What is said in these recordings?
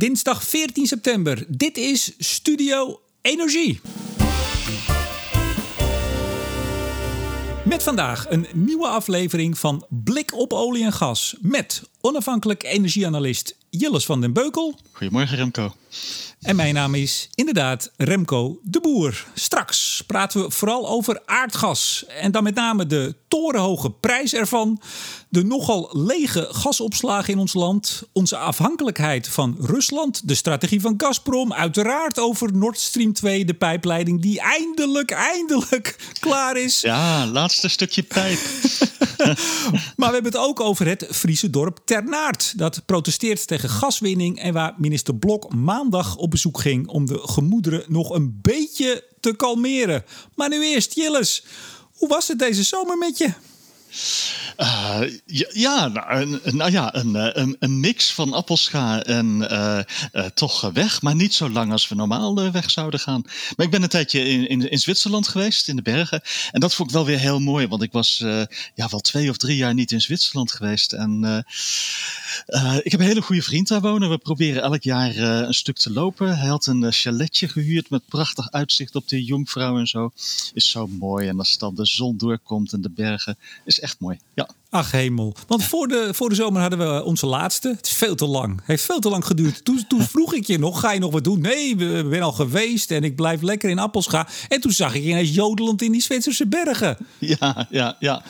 Dinsdag 14 september. Dit is Studio Energie. Met vandaag een nieuwe aflevering van Blik op olie en gas. Met onafhankelijk energieanalist Jilles van den Beukel. Goedemorgen Remco. En mijn naam is inderdaad Remco de Boer. Straks praten we vooral over aardgas. En dan met name de torenhoge prijs ervan. De nogal lege gasopslagen in ons land. Onze afhankelijkheid van Rusland. De strategie van Gazprom. Uiteraard over Nord Stream 2, de pijpleiding die eindelijk, eindelijk klaar is. Ja, laatste stukje pijp. maar we hebben het ook over het Friese dorp Ternaert. Dat protesteert tegen gaswinning en waar minister Blok maandag op bezoek ging om de gemoederen nog een beetje te kalmeren. Maar nu eerst, Jilles, hoe was het deze zomer met je? Uh, ja, nou, nou, ja, een, eh, een, een, mix van appelscha en uh, toch weg, maar niet zo lang als we normaal weg zouden gaan. Maar ik ben een tijdje in, in, in, Zwitserland geweest, in de bergen. En dat vond ik wel weer heel mooi, want ik was ja, wel twee of drie jaar niet in Zwitserland geweest. En ik heb een hele goede vriend daar wonen. We proberen elk jaar een stuk te lopen. Hij had een chaletje gehuurd met prachtig uitzicht op de Jongvrouw en zo. Is zo mooi. En als dan de zon doorkomt en de bergen, is echt mooi. Ja. Ach hemel. Want voor de, voor de zomer hadden we onze laatste. Het is veel te lang. Heeft veel te lang geduurd. Toen, toen vroeg ik je nog, ga je nog wat doen? Nee, we zijn al geweest en ik blijf lekker in Appelscha. En toen zag ik ineens jodelend in die Zwitserse bergen. Ja, ja, ja.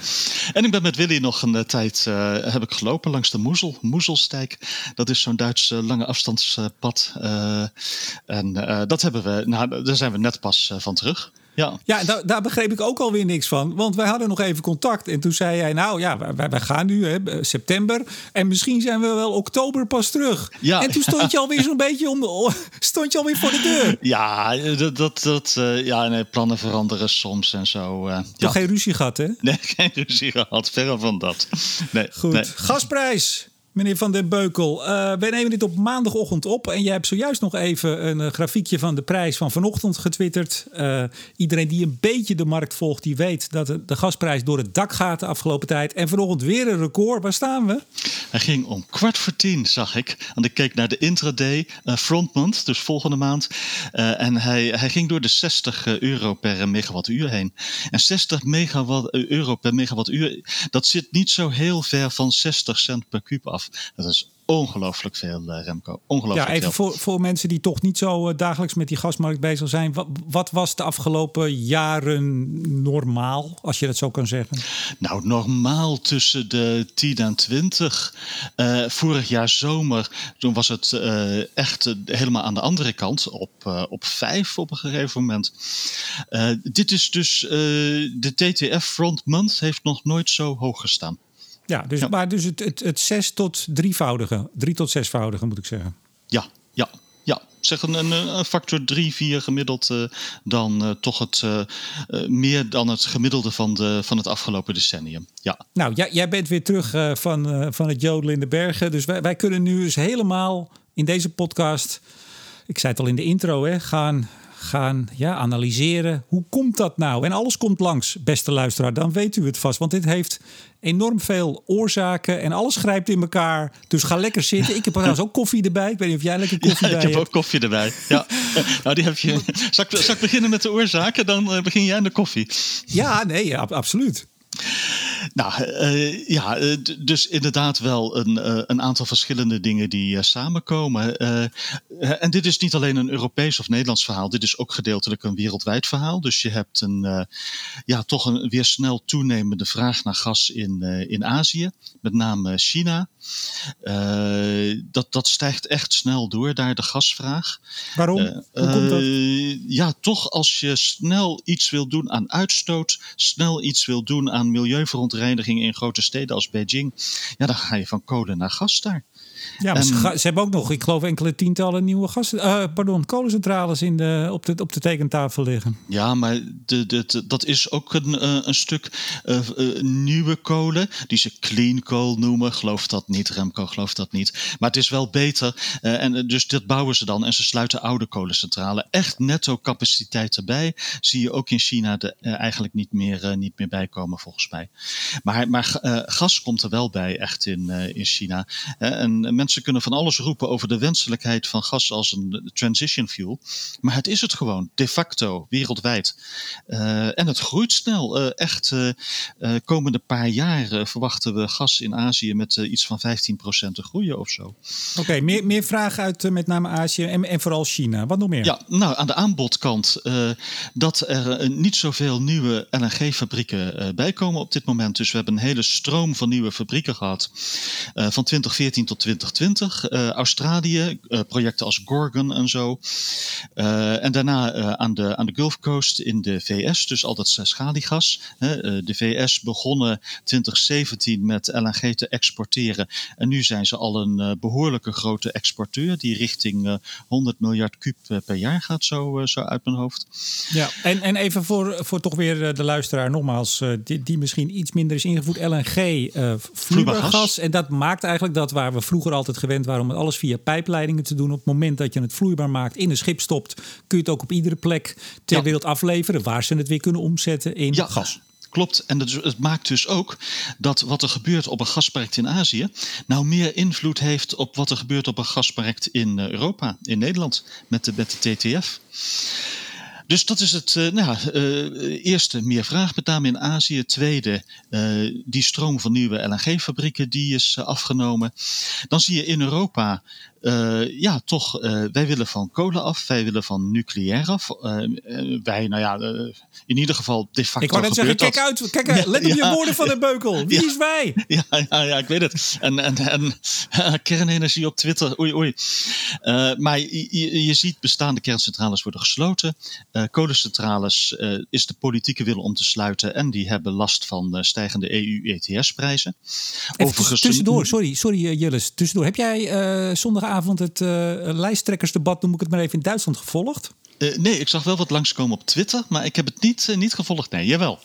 En ik ben met Willy nog een uh, tijd uh, heb ik gelopen langs de Moezel, Moezelstijk. Dat is zo'n Duits lange afstandspad. en dat hebben we, nou, daar zijn we net pas van terug. Ja, ja daar, daar, begreep ik ook alweer niks van. Want wij hadden nog even contact. En toen zei jij, nou ja, wij, wij gaan nu hè, september. En misschien zijn we wel oktober pas terug. Ja. En toen stond je alweer zo'n beetje om de, stond je alweer voor de deur. Ja, dat, dat, dat uh, ja, nee, plannen veranderen soms en zo. Uh, Toch ja. geen ruzie gehad, hè? Nee, geen ruzie gehad. Verre van dat. Nee, Goed. Nee. Gasprijs. Meneer Van den Beukel, uh, we nemen dit op maandagochtend op. En jij hebt zojuist nog even een uh, grafiekje van de prijs van vanochtend getwitterd. Uh, iedereen die een beetje de markt volgt, die weet dat de, gasprijs door het dak gaat de afgelopen tijd. En vanochtend weer een record. Waar staan we? Hij ging om kwart voor tien, zag ik. Want ik keek naar de intraday front month, dus volgende maand. en hij, hij ging door de 60 euro per megawattuur heen. En 60 megawatt, euro per megawattuur, dat zit niet zo heel ver van 60 cent per kuub af. Dat is ongelooflijk veel, uh, Remco. Ongelooflijk ja, even Voor, voor mensen die toch niet zo uh, dagelijks met die gasmarkt bezig zijn. Wat, wat, was de afgelopen jaren normaal, als je dat zo kan zeggen? Nou, normaal tussen de 10 en 20. Uh, vorig jaar zomer, toen was het echt helemaal aan de andere kant. Op, op 5 op een gegeven moment. dit is dus, de TTF Front Month heeft nog nooit zo hoog gestaan. Ja, dus, maar dus het, het, het zes tot drievoudige, drie tot zesvoudige moet ik zeggen. Ja, ja, ja. Zeg een, een, een factor 3, 4 gemiddeld uh, dan uh, toch het uh, meer dan het gemiddelde van, de, van het afgelopen decennium. Ja. Nou, jij, jij bent weer terug van, van het jodelen in de bergen. Dus wij, wij kunnen nu dus helemaal in deze podcast, ik zei het al in de intro, hè, gaan gaan ja, analyseren. Hoe komt dat nou? En alles komt langs, beste luisteraar. Dan weet u het vast. Want dit heeft enorm veel oorzaken en alles grijpt in elkaar. Dus ga lekker zitten. Ik heb trouwens ook koffie erbij. Ik weet niet of jij lekker koffie ja, bij hebt. Ik heb ook koffie erbij. Ja. nou, die heb je. Zal ik, zal ik beginnen met de oorzaken? Dan uh, begin jij aan de koffie. Ja, nee, ja, absoluut. Nou uh, ja, uh, dus inderdaad wel een, uh, een aantal verschillende dingen die samenkomen. en dit is niet alleen een Europees of Nederlands verhaal, dit is ook gedeeltelijk een wereldwijd verhaal. Dus je hebt een, ja, toch een weer snel toenemende vraag naar gas in, in Azië, met name China. Dat, dat stijgt echt snel door, daar de gasvraag. Waarom? Hoe komt dat? Ja, toch als je snel iets wil doen aan uitstoot, snel iets wil doen aan milieuverontreiniging in grote steden als Beijing, ja, dan ga je van kolen naar gas daar. Ja, maar ze, ze, hebben ook nog, ik geloof, enkele tientallen nieuwe gas, uh, pardon, kolencentrales in de, op, de, op de tekentafel liggen. Ja, maar de, de, dat is ook een, uh, een stuk uh, nieuwe kolen, die ze clean coal noemen. Geloof dat niet, Remco gelooft dat niet. Maar het is wel beter. en dus dat bouwen ze dan en ze sluiten oude kolencentrales. Echt netto capaciteit erbij. Zie je ook in China de, eigenlijk niet meer, niet meer bijkomen, volgens mij. Maar, maar gas komt er wel bij, echt in, in China. en en mensen kunnen van alles roepen over de wenselijkheid van gas als een transition fuel. Maar het is het gewoon, de facto, wereldwijd. en het groeit snel. echt, komende paar jaar verwachten we gas in Azië met iets van 15% te groeien of zo. Oké, meer, meer vragen uit met name Azië en, en vooral China. Wat nog meer? Ja, nou, aan de aanbodkant dat er niet zoveel nieuwe LNG-fabrieken bijkomen op dit moment. Dus we hebben een hele stroom van nieuwe fabrieken gehad. Uh, van 2014 tot 2020. Uh, Australië, uh, projecten als Gorgon en zo. en daarna aan, de, aan de Gulf Coast in de VS, dus al dat schaliegas. de VS begonnen 2017 met LNG te exporteren. En nu zijn ze al een behoorlijke grote exporteur, die richting 100 miljard kub per jaar gaat, zo, zo uit mijn hoofd. Ja, en, en even voor, voor toch weer de luisteraar nogmaals, die, die misschien iets minder is ingevoerd. LNG, vloeibaar En dat maakt eigenlijk dat waar we vroeger altijd gewend waren om alles via pijpleidingen te doen. Op het moment dat je het vloeibaar maakt, in een schip stopt, kun je het ook op iedere plek ter wereld afleveren. Waar ze het weer kunnen omzetten in ja. gas. Klopt. En het, het, maakt dus ook dat wat er gebeurt op een gasproject in Azië. nou meer invloed heeft op wat er gebeurt op een gasproject in eh, Europa, in Nederland, met de, met de TTF. Dus dat is het uh, nou, uh, eerste, meer vraag met name in Azië. Tweede, uh, die stroom van nieuwe LNG-fabrieken die is afgenomen. Dan zie je in Europa uh, ja, toch, uh, wij willen van kolen af, wij willen van nucleair af. Uh, wij, nou ja, in ieder geval de facto. Ik wou net zeggen, kijk uit, kijk, let op je woorden van de beukel. Wie is wij? Ja, ja, ja, ik weet het. En, en, en kernenergie op Twitter, oei, oei. maar je, je, ziet bestaande kerncentrales worden gesloten. kolencentrales is de politieke wil om te sluiten en die hebben last van stijgende EU-ETS-prijzen. Overigens. Tussendoor, sorry, sorry Jillis, tussendoor. Heb jij zondag avond het uh, lijsttrekkersdebat, noem ik het maar even, in Duitsland gevolgd? Uh, nee, ik zag wel wat langskomen op Twitter, maar ik heb het niet, uh, niet gevolgd. Nee, jawel.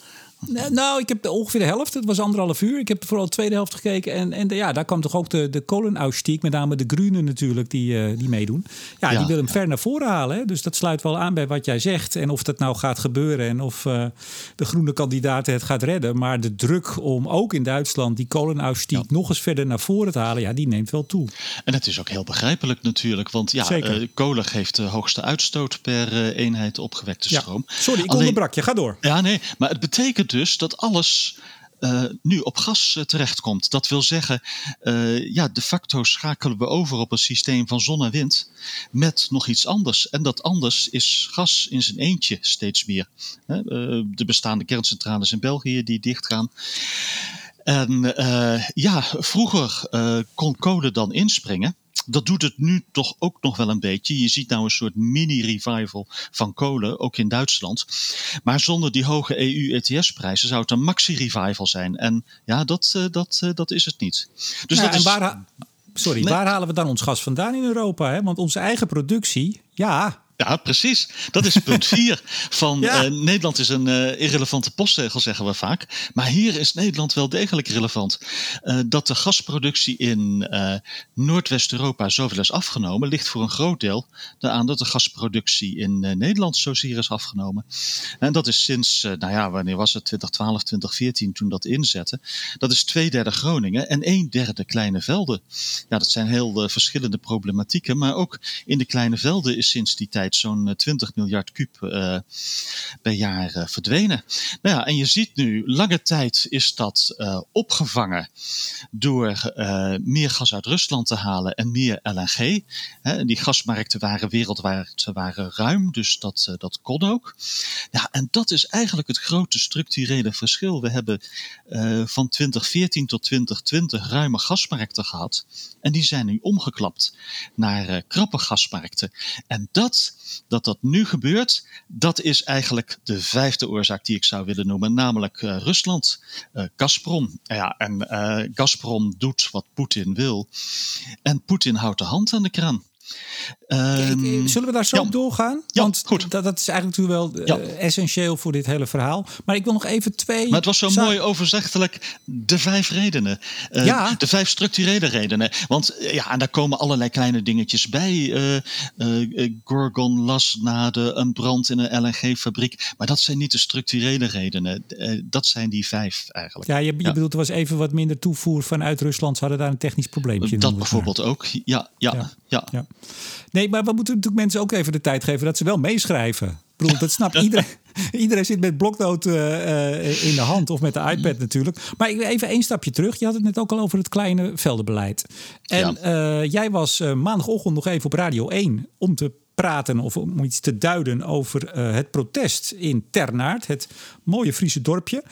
Nou, ik heb ongeveer de helft. Het was anderhalf uur. Ik heb vooral de tweede helft gekeken. En, en ja, daar kwam toch ook de, de kolenausstieg, met name de Groenen natuurlijk, die, uh, die meedoen. Ja, die willen hem ver naar voren halen. Hè? Dus dat sluit wel aan bij wat jij zegt. En of dat nou gaat gebeuren en of uh, de groene kandidaten het gaat redden. Maar de druk om ook in Duitsland die kolenausstieg ja. nog eens verder naar voren te halen, ja, die neemt wel toe. En het is ook heel begrijpelijk natuurlijk. Want ja, uh, kolen geeft de hoogste uitstoot per eenheid opgewekte stroom. Sorry, ik Alleen... onderbrak je. Ga door. Ja, nee. Maar het betekent dus dat alles uh, nu op gas uh, terechtkomt. Dat wil zeggen, uh, ja, de facto schakelen we over op een systeem van zon en wind met nog iets anders. En dat anders is gas in zijn eentje steeds meer. de bestaande kerncentrales in België die dichtgaan. En ja, vroeger kon kolen dan inspringen dat doet het nu toch ook nog wel een beetje. Je ziet nou een soort mini-revival van kolen, ook in Duitsland. Maar zonder die hoge EU-ETS-prijzen zou het een maxi-revival zijn. En ja, dat, uh, dat, uh, dat is het niet. Dus dat is... waar, sorry, nee. waar halen we dan ons gas vandaan in Europa? Hè? Want onze eigen productie, ja, ja, precies. Dat is punt 4 van ja. uh, Nederland is een uh, irrelevante postzegel, zeggen we vaak. Maar hier is Nederland wel degelijk relevant. Uh, dat de gasproductie in Noordwest-Europa zoveel is afgenomen, ligt voor een groot deel aan dat de gasproductie in Nederland zozeer is afgenomen. En dat is sinds, nou ja, wanneer was het? 2012, 2014, toen dat inzette. Dat is twee derde Groningen en een derde kleine velden. Ja, dat zijn heel verschillende problematieken, maar ook in de kleine velden is sinds die tijd zo'n 20 eh, miljard kuub uh, per jaar uh, verdwenen. Nou ja, en je ziet nu, lange tijd is dat opgevangen door meer gas uit Rusland te halen en meer LNG. Die gasmarkten waren wereldwijd waren ruim, dus dat, dat kon ook. Ja, en dat is eigenlijk het grote structurele verschil. We hebben van 2014 tot 2020 ruime gasmarkten gehad. En die zijn nu omgeklapt naar krappe gasmarkten. En dat dat dat nu gebeurt, dat is eigenlijk de vijfde oorzaak die ik zou willen noemen, namelijk uh, Rusland, uh, Gazprom. Ja, en uh, Gazprom doet wat Poetin wil en Poetin houdt de hand aan de kraan. Um, Zullen we daar zo op doorgaan? Ja, Want goed. Dat, dat is eigenlijk natuurlijk wel uh, essentieel voor dit hele verhaal. Maar ik wil nog even twee. Maar het was zo mooi overzichtelijk. De vijf redenen. Uh, ja. De vijf structurele redenen. Want ja, en daar komen allerlei kleine dingetjes bij. Gorgon las na de, een brand in een LNG-fabriek. Maar dat zijn niet de structurele redenen. dat zijn die vijf eigenlijk. Ja, je, je bedoelt er was even wat minder toevoer vanuit Rusland. Ze hadden daar een technisch probleempje. Dat bijvoorbeeld ook. Ja, ja, ja, ja. Nee, maar we moeten natuurlijk mensen ook even de tijd geven dat ze wel meeschrijven. Ik bedoel, dat snapt iedereen. Iedereen zit met bloknoot uh, in de hand of met de iPad natuurlijk. Maar even één stapje terug. Je had het net ook al over het kleine veldenbeleid. En ja. jij was maandagochtend nog even op Radio 1 om te praten of om iets te duiden over het protest in Ternaard, het mooie Friese dorpje.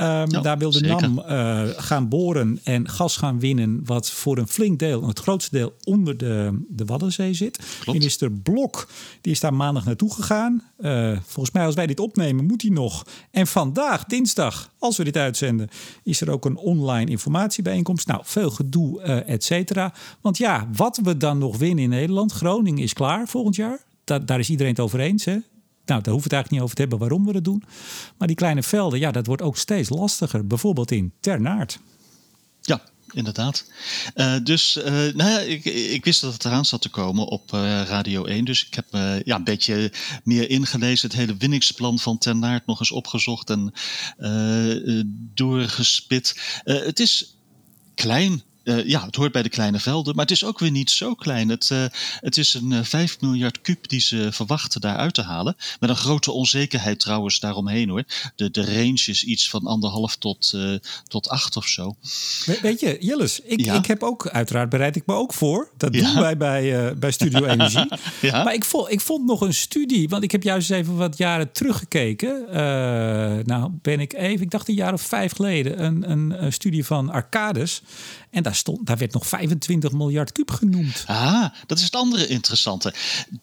Um, daar wilde NAM uh, gaan boren en gas gaan winnen, wat voor een flink deel, het grootste deel, onder de, de Waddenzee zit. Klopt. Minister Blok die is daar maandag naartoe gegaan. Uh, volgens mij, als wij dit opnemen, moet hij nog. En vandaag, dinsdag, als we dit uitzenden, is er ook een online informatiebijeenkomst. Nou, veel gedoe, uh, et cetera. Want ja, wat we dan nog winnen in Nederland, Groningen is klaar volgend jaar. Da daar is iedereen het over eens. Hè? Nou, daar hoeven we het eigenlijk niet over te hebben waarom we dat doen. Maar die kleine velden, ja, dat wordt ook steeds lastiger. Bijvoorbeeld in Ternaard. Ja, inderdaad. Uh, dus uh, nou ja, ik, ik, wist dat het eraan zat te komen op uh, Radio 1. Dus ik heb ja, een beetje meer ingelezen. Het hele winningsplan van Ternaard nog eens opgezocht en doorgespit. het is klein. Uh, ja, het hoort bij de kleine velden, maar het is ook weer niet zo klein. Het, uh, het is een uh, eh, 5 miljard kuub die ze verwachten daar uit te halen. Met een grote onzekerheid trouwens daaromheen hoor. De, de range is iets van anderhalf tot, tot acht of zo. We, weet je, Jilles, ik, ja? ik heb ook, uiteraard bereid ik me ook voor. Dat ja? doen wij bij, bij Studio Energie. ja? Maar ik vond, ik vond nog een studie, want ik heb juist even wat jaren teruggekeken. nou ben ik even, ik dacht een jaar of vijf geleden, een, een, een studie van Arcades. En daar, stond, daar werd nog 25 miljard kuub genoemd. Ah, dat is het andere interessante.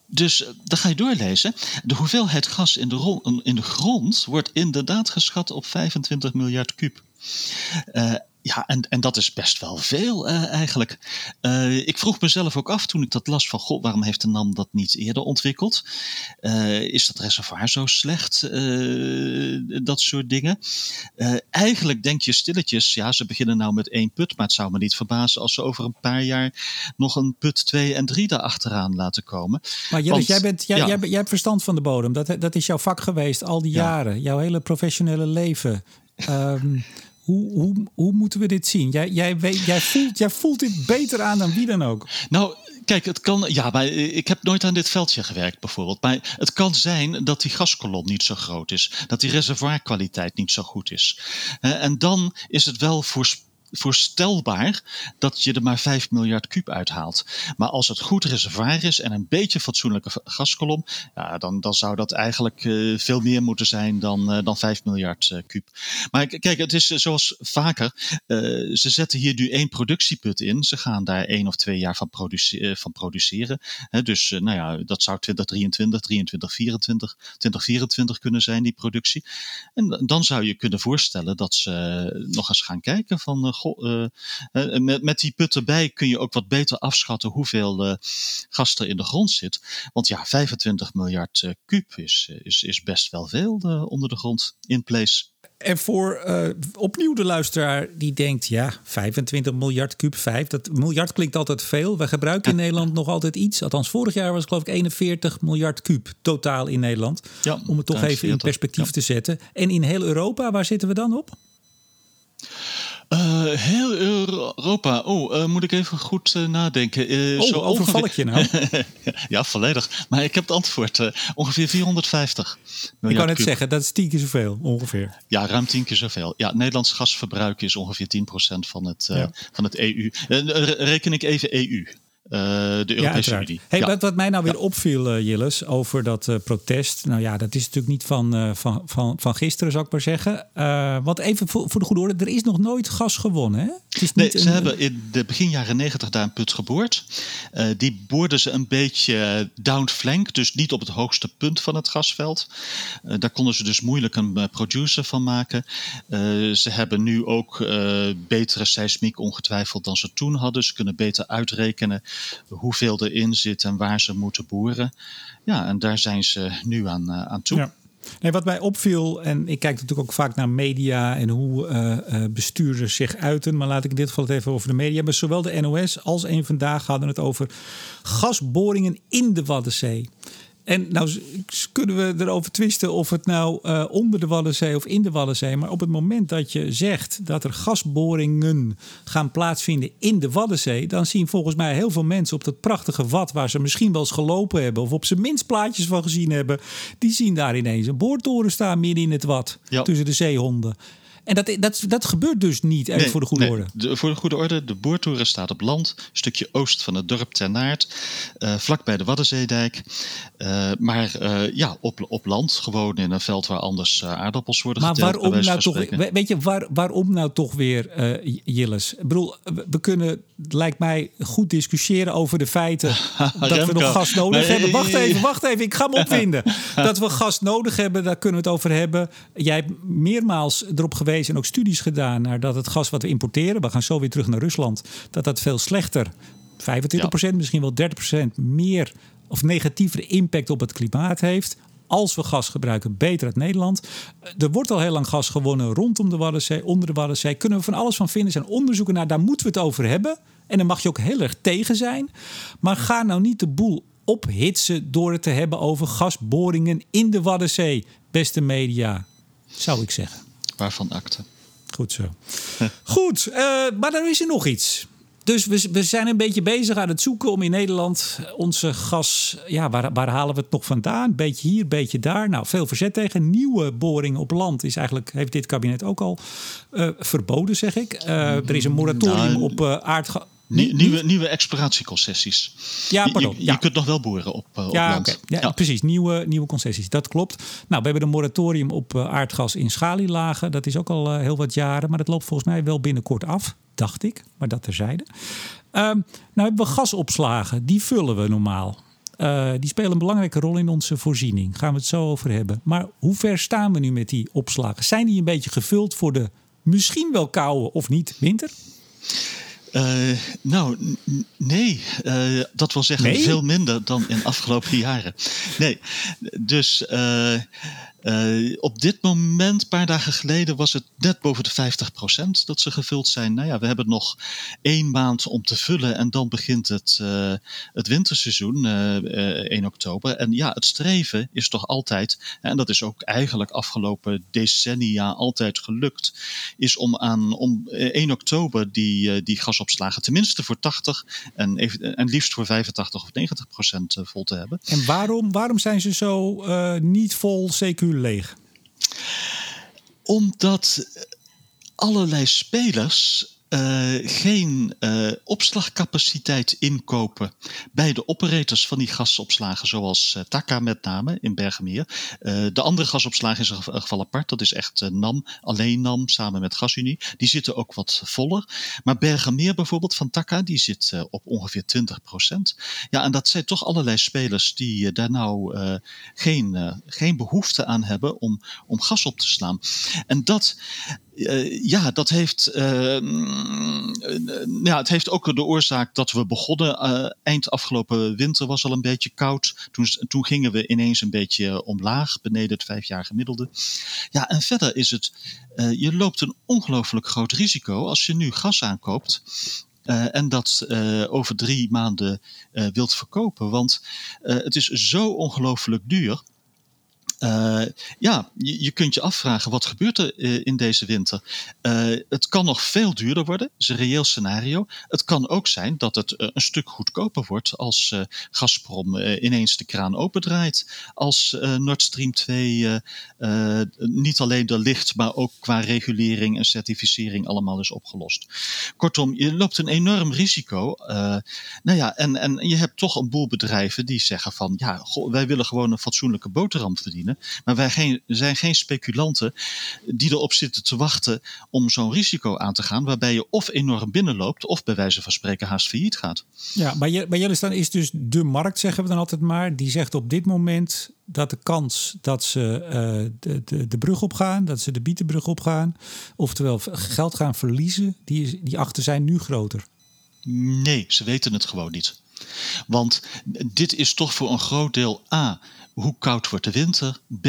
Dus eh, dan ga je doorlezen. De hoeveelheid gas in de, in de grond wordt inderdaad geschat op 25 miljard kuub. Uh, ja, en, en dat is best wel veel uh, eigenlijk. Uh, ik vroeg mezelf ook af toen ik dat las van... God, waarom heeft de NAM dat niet eerder ontwikkeld? Uh, is dat reservoir zo slecht? dat soort dingen. eigenlijk denk je stilletjes... ja, ze beginnen nou met één put... maar het zou me niet verbazen als ze over een paar jaar... nog een put 2 en 3 achteraan laten komen. Maar Jillis, jij, bent, jij, ja. jij, jij, hebt verstand van de bodem. Dat, dat is jouw vak geweest al die ja. jaren. Jouw hele professionele leven. Um, Hoe, hoe, hoe moeten we dit zien? Jij, jij, jij, voelt, jij voelt dit beter aan dan wie dan ook. Nou, kijk, het kan. Ja, maar ik heb nooit aan dit veldje gewerkt, bijvoorbeeld. Maar het kan zijn dat die gaskolom niet zo groot is. Dat die reservoirkwaliteit niet zo goed is. En dan is het wel voorspelbaar voorstelbaar dat je er maar 5 miljard kuub uithaalt. Maar als het goed reservoir is en een beetje fatsoenlijke gaskolom, ja, dan, dan zou dat eigenlijk uh, veel meer moeten zijn dan, uh, dan 5 miljard uh, kuub. Maar kijk, het is zoals vaker, ze zetten hier nu één productieput in. Ze gaan daar één of twee jaar van, produce van produceren. Dus nou ja, dat zou 2023, 23, 24, 2024 kunnen zijn, die productie. En dan zou je kunnen voorstellen dat ze nog eens gaan kijken van uh, met, met die put erbij kun je ook wat beter afschatten hoeveel uh, gas er in de grond zit. Want ja, 25 miljard uh, kuub is, is, is best wel veel onder de grond in place. En voor uh, opnieuw de luisteraar die denkt, ja, 25 miljard kuub 5. Dat miljard klinkt altijd veel. We gebruiken in Nederland nog altijd iets. Althans, vorig jaar was het geloof ik 41 miljard kuub totaal in Nederland. Ja, om het toch even in perspectief ja. te zetten. En in heel Europa, waar zitten we dan op? Uh, heel Europa. Oh, uh, moet ik even goed uh, nadenken. oh, zo overval ongeveer... ik je nou? ja, volledig. Maar ik heb het antwoord. ongeveer 450 Ik kan net zeggen, dat is tien keer zoveel ongeveer. Ja, ruim tien keer zoveel. Ja, Nederlands gasverbruik is ongeveer 10% van het, ja. van het EU. reken ik even EU. Uh, de Europese ja, Unie. Hey, ja. wat, wat, mij nou weer opviel, uh, Jilles, over dat uh, protest. Nou ja, dat is natuurlijk niet van, van, van, van gisteren, zou ik maar zeggen. wat even voor, voor, de goede orde, er is nog nooit gas gewonnen, hè? Het is nee, ze hebben in de begin jaren negentig daar een put geboord. die boorden ze een beetje downflank, dus niet op het hoogste punt van het gasveld. daar konden ze dus moeilijk een producer van maken. ze hebben nu ook betere seismiek ongetwijfeld dan ze toen hadden. Ze kunnen beter uitrekenen hoeveel erin zit en waar ze moeten boeren. Ja, en daar zijn ze nu aan, aan toe. Ja. Nee, wat mij opviel, en ik kijk natuurlijk ook vaak naar media en hoe uh, bestuurders zich uiten, maar laat ik in dit geval het even over de media hebben. Zowel de NOS als een vandaag hadden het over gasboringen in de Waddenzee. En nou kunnen we erover twisten of het nou uh, onder de Waddenzee of in de Waddenzee. Maar op het moment dat je zegt dat er gasboringen gaan plaatsvinden in de Waddenzee. dan zien volgens mij heel veel mensen op dat prachtige wad waar ze misschien wel eens gelopen hebben. of op zijn minst plaatjes van gezien hebben. die zien daar ineens een boortoren staan midden in het wad. tussen de zeehonden. En dat, dat, dat gebeurt dus niet, nee, voor de goede orde. De, voor de goede orde, de boortoren staat op land, een stukje oost van het dorp Ternaert, uh, vlak bij de Waddenzeedijk. Uh, maar uh, ja, op, op land, gewoon in een veld waar anders aardappels worden maar geteld. Maar waarom nou toch, weet je, waar, waarom nou toch weer, Jilles? Ik bedoel, we kunnen, lijkt mij, goed discussiëren over de feiten dat we nog gas nodig hebben. Wacht even, wacht even, ik ga me opwinden. dat we gas nodig hebben, daar kunnen we het over hebben. Jij hebt meermaals erop geweest en ook studies gedaan naar dat het gas wat we importeren, we gaan zo weer terug naar Rusland, dat dat veel slechter, 25%, misschien wel 30% meer of negatievere impact op het klimaat heeft. Als we gas gebruiken, beter uit Nederland. Er wordt al heel lang gas gewonnen rondom de Waddenzee, onder de Waddenzee. Kunnen we van alles van vinden. zijn onderzoeken naar, daar moeten we het over hebben. En dan mag je ook heel erg tegen zijn. Maar ga nou niet de boel ophitsen door het te hebben over gasboringen in de Waddenzee. Beste media, zou ik zeggen. Waarvan akte. Goed zo. Goed, uh, maar dan is er nog iets. Dus we, we zijn een beetje bezig aan het zoeken om in Nederland onze gas. Ja, waar, waar halen we het nog vandaan? Beetje hier, beetje daar. Nou, veel verzet tegen. Nieuwe boringen op land is eigenlijk, heeft dit kabinet ook al uh, verboden, zeg ik. Uh, er is een moratorium nou, op aardgas. Nieuwe, nieuwe exploratieconcessies. Ja, pardon. Je, je kunt nog wel boeren op, uh, ja, op land. Ja, ja, precies. Nieuwe, nieuwe concessies. Dat klopt. Nou, we hebben een moratorium op uh, aardgas in schalielagen. Dat is ook al uh, heel wat jaren. Maar dat loopt volgens mij wel binnenkort af, dacht ik. Maar dat terzijde. Um, nou hebben we gasopslagen. Die vullen we normaal. die spelen een belangrijke rol in onze voorziening. Gaan we het zo over hebben. Maar hoe ver staan we nu met die opslagen? Zijn die een beetje gevuld voor de misschien wel koude of niet winter? Uh, nou, nee. Uh, dat wil zeggen nee? veel minder dan in afgelopen jaren. Nee, dus uh, uh, op dit moment, een paar dagen geleden, was het net boven de 50% dat ze gevuld zijn. Nou ja, we hebben nog één maand om te vullen en dan begint het, uh, het winterseizoen, uh, 1 oktober. En ja, het streven is toch altijd, en dat is ook eigenlijk afgelopen decennia altijd gelukt, is om aan om 1 oktober die, die gasopslagen tenminste voor 80 en, en liefst voor 85 of 90% vol te hebben. En waarom, waarom zijn ze zo niet vol CQ leeg? Omdat allerlei spelers uh, geen uh, opslagcapaciteit inkopen bij de operators van die gasopslagen, zoals uh, Taka met name in Bergenmeer. de andere gasopslagen is een geval apart, dat is echt NAM, alleen NAM samen met GasUnie. Die zitten ook wat voller. Maar Bergenmeer bijvoorbeeld van Taka, die zit op ongeveer 20 procent. Ja, en dat zijn toch allerlei spelers die daar nou geen, geen behoefte aan hebben om, om gas op te slaan. En dat uh, ja, dat heeft, uh, ja, het heeft ook de oorzaak dat we begonnen. Uh, eind afgelopen winter was al een beetje koud. Toen, toen gingen we ineens een beetje omlaag, beneden het vijf jaar gemiddelde. Ja, en verder is het, je loopt een ongelooflijk groot risico als je nu gas aankoopt. En dat over drie maanden wilt verkopen. Want het is zo ongelooflijk duur. Uh, ja, je, kunt je afvragen wat gebeurt er uh, in deze winter. Uh, het kan nog veel duurder worden, dat is een reëel scenario. Het kan ook zijn dat het een stuk goedkoper wordt als Gazprom ineens de kraan opendraait. Als Nord Stream 2 niet alleen er ligt, maar ook qua regulering en certificering allemaal is opgelost. Kortom, je loopt een enorm risico. nou ja, en, en je hebt toch een boel bedrijven die zeggen van ja, wij willen gewoon een fatsoenlijke boterham verdienen. Maar wij geen, zijn geen speculanten die erop zitten te wachten om zo'n risico aan te gaan, waarbij je of enorm binnenloopt of bij wijze van spreken haast failliet gaat. Ja, bij, bij jullie staan is dus de markt, zeggen we dan altijd maar, die zegt op dit moment dat de kans dat ze uh, de, de, de brug opgaan, dat ze de bietenbrug opgaan, oftewel geld gaan verliezen, die, die achter zijn nu groter. Nee, ze weten het gewoon niet. Want dit is toch voor een groot deel A. Hoe koud wordt de winter? B.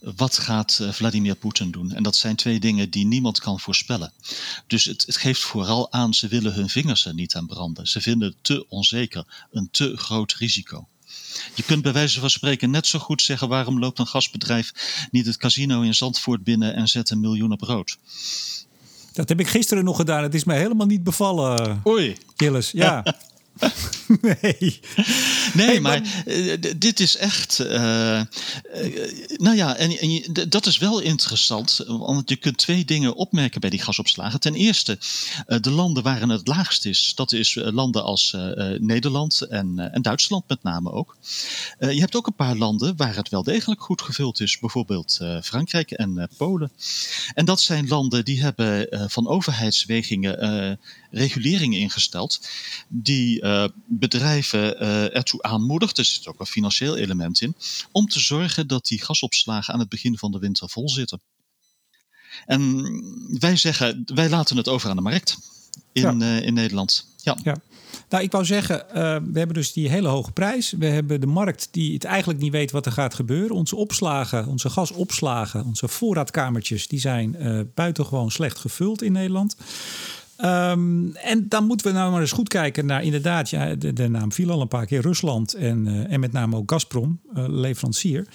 Wat gaat eh, Vladimir Poetin doen? En dat zijn twee dingen die niemand kan voorspellen. Dus het, het geeft vooral aan, ze willen hun vingers er niet aan branden. Ze vinden het te onzeker, een te groot risico. Je kunt bij wijze van spreken net zo goed zeggen: waarom loopt een gasbedrijf niet het casino in Zandvoort binnen en zet een miljoen op rood? Dat heb ik gisteren nog gedaan. Het is mij helemaal niet bevallen. Oei. Gilles, ja. nee. Nee, maar uh, dit is echt. Uh, uh, nou ja, en, en dat is wel interessant. Want je kunt twee dingen opmerken bij die gasopslagen. Ten eerste, de landen waar het laagst is, dat is landen als Nederland en, en Duitsland met name ook. je hebt ook een paar landen waar het wel degelijk goed gevuld is. Bijvoorbeeld Frankrijk en Polen. En dat zijn landen die hebben van overheidswegingen reguleringen ingesteld. Die bedrijven uh, ertoe aanmoedigt, er zit ook een financieel element in, om te zorgen dat die gasopslagen aan het begin van de winter vol zitten. En wij zeggen, wij laten het over aan de markt in, uh, in Nederland. Ja. ja. Nou, ik wou zeggen, uh, we hebben dus die hele hoge prijs. We hebben de markt die het eigenlijk niet weet wat er gaat gebeuren. Onze opslagen, onze gasopslagen, onze voorraadkamertjes, die zijn uh, buitengewoon slecht gevuld in Nederland. Um, en dan moeten we nou maar eens goed kijken naar inderdaad, ja, de, naam viel al een paar keer, Rusland en, uh, en met name ook Gazprom, uh, leverancier.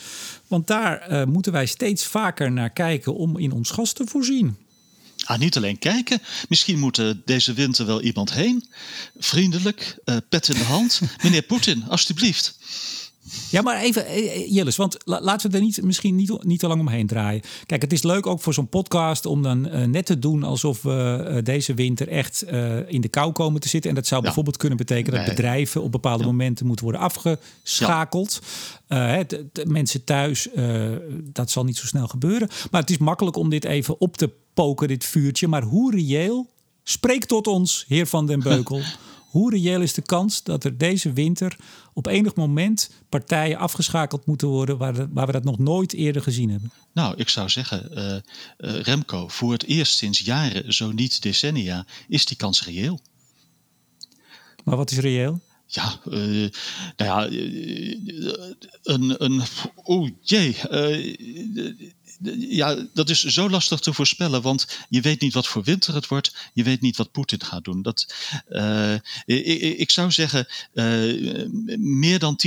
Want daar uh, moeten wij steeds vaker naar kijken om in ons gas te voorzien. Ah, niet alleen kijken. Misschien moet deze winter wel iemand heen. Vriendelijk, pet in de hand. Meneer Poetin, alstublieft. Ja, maar even, eh, eh, Jillis, want laten we er niet, misschien niet, niet te lang omheen draaien. Kijk, het is leuk ook voor zo'n podcast om dan uh, net te doen alsof we uh, deze winter echt uh, in de kou komen te zitten. En dat zou ja. bijvoorbeeld kunnen betekenen dat bedrijven op bepaalde ja. momenten moeten worden afgeschakeld. Ja. De, de mensen thuis, dat zal niet zo snel gebeuren. Maar het is makkelijk om dit even op te poken, dit vuurtje. Maar hoe reëel? Spreek tot ons, heer Van den Beukel. Hoe reëel is de kans dat er deze winter op enig moment partijen afgeschakeld moeten worden waar, de, waar we dat nog nooit eerder gezien hebben? Nou, ik zou zeggen, uh, uh, Remco, voor het eerst sinds jaren, zo niet decennia, is die kans reëel. Maar wat is reëel? Ja, uh, nou ja, een, een. Oh jee ja, dat is zo lastig te voorspellen, want je weet niet wat voor winter het wordt. Je weet niet wat Poetin gaat doen. Dat, uh, ik, zou zeggen, uh, meer dan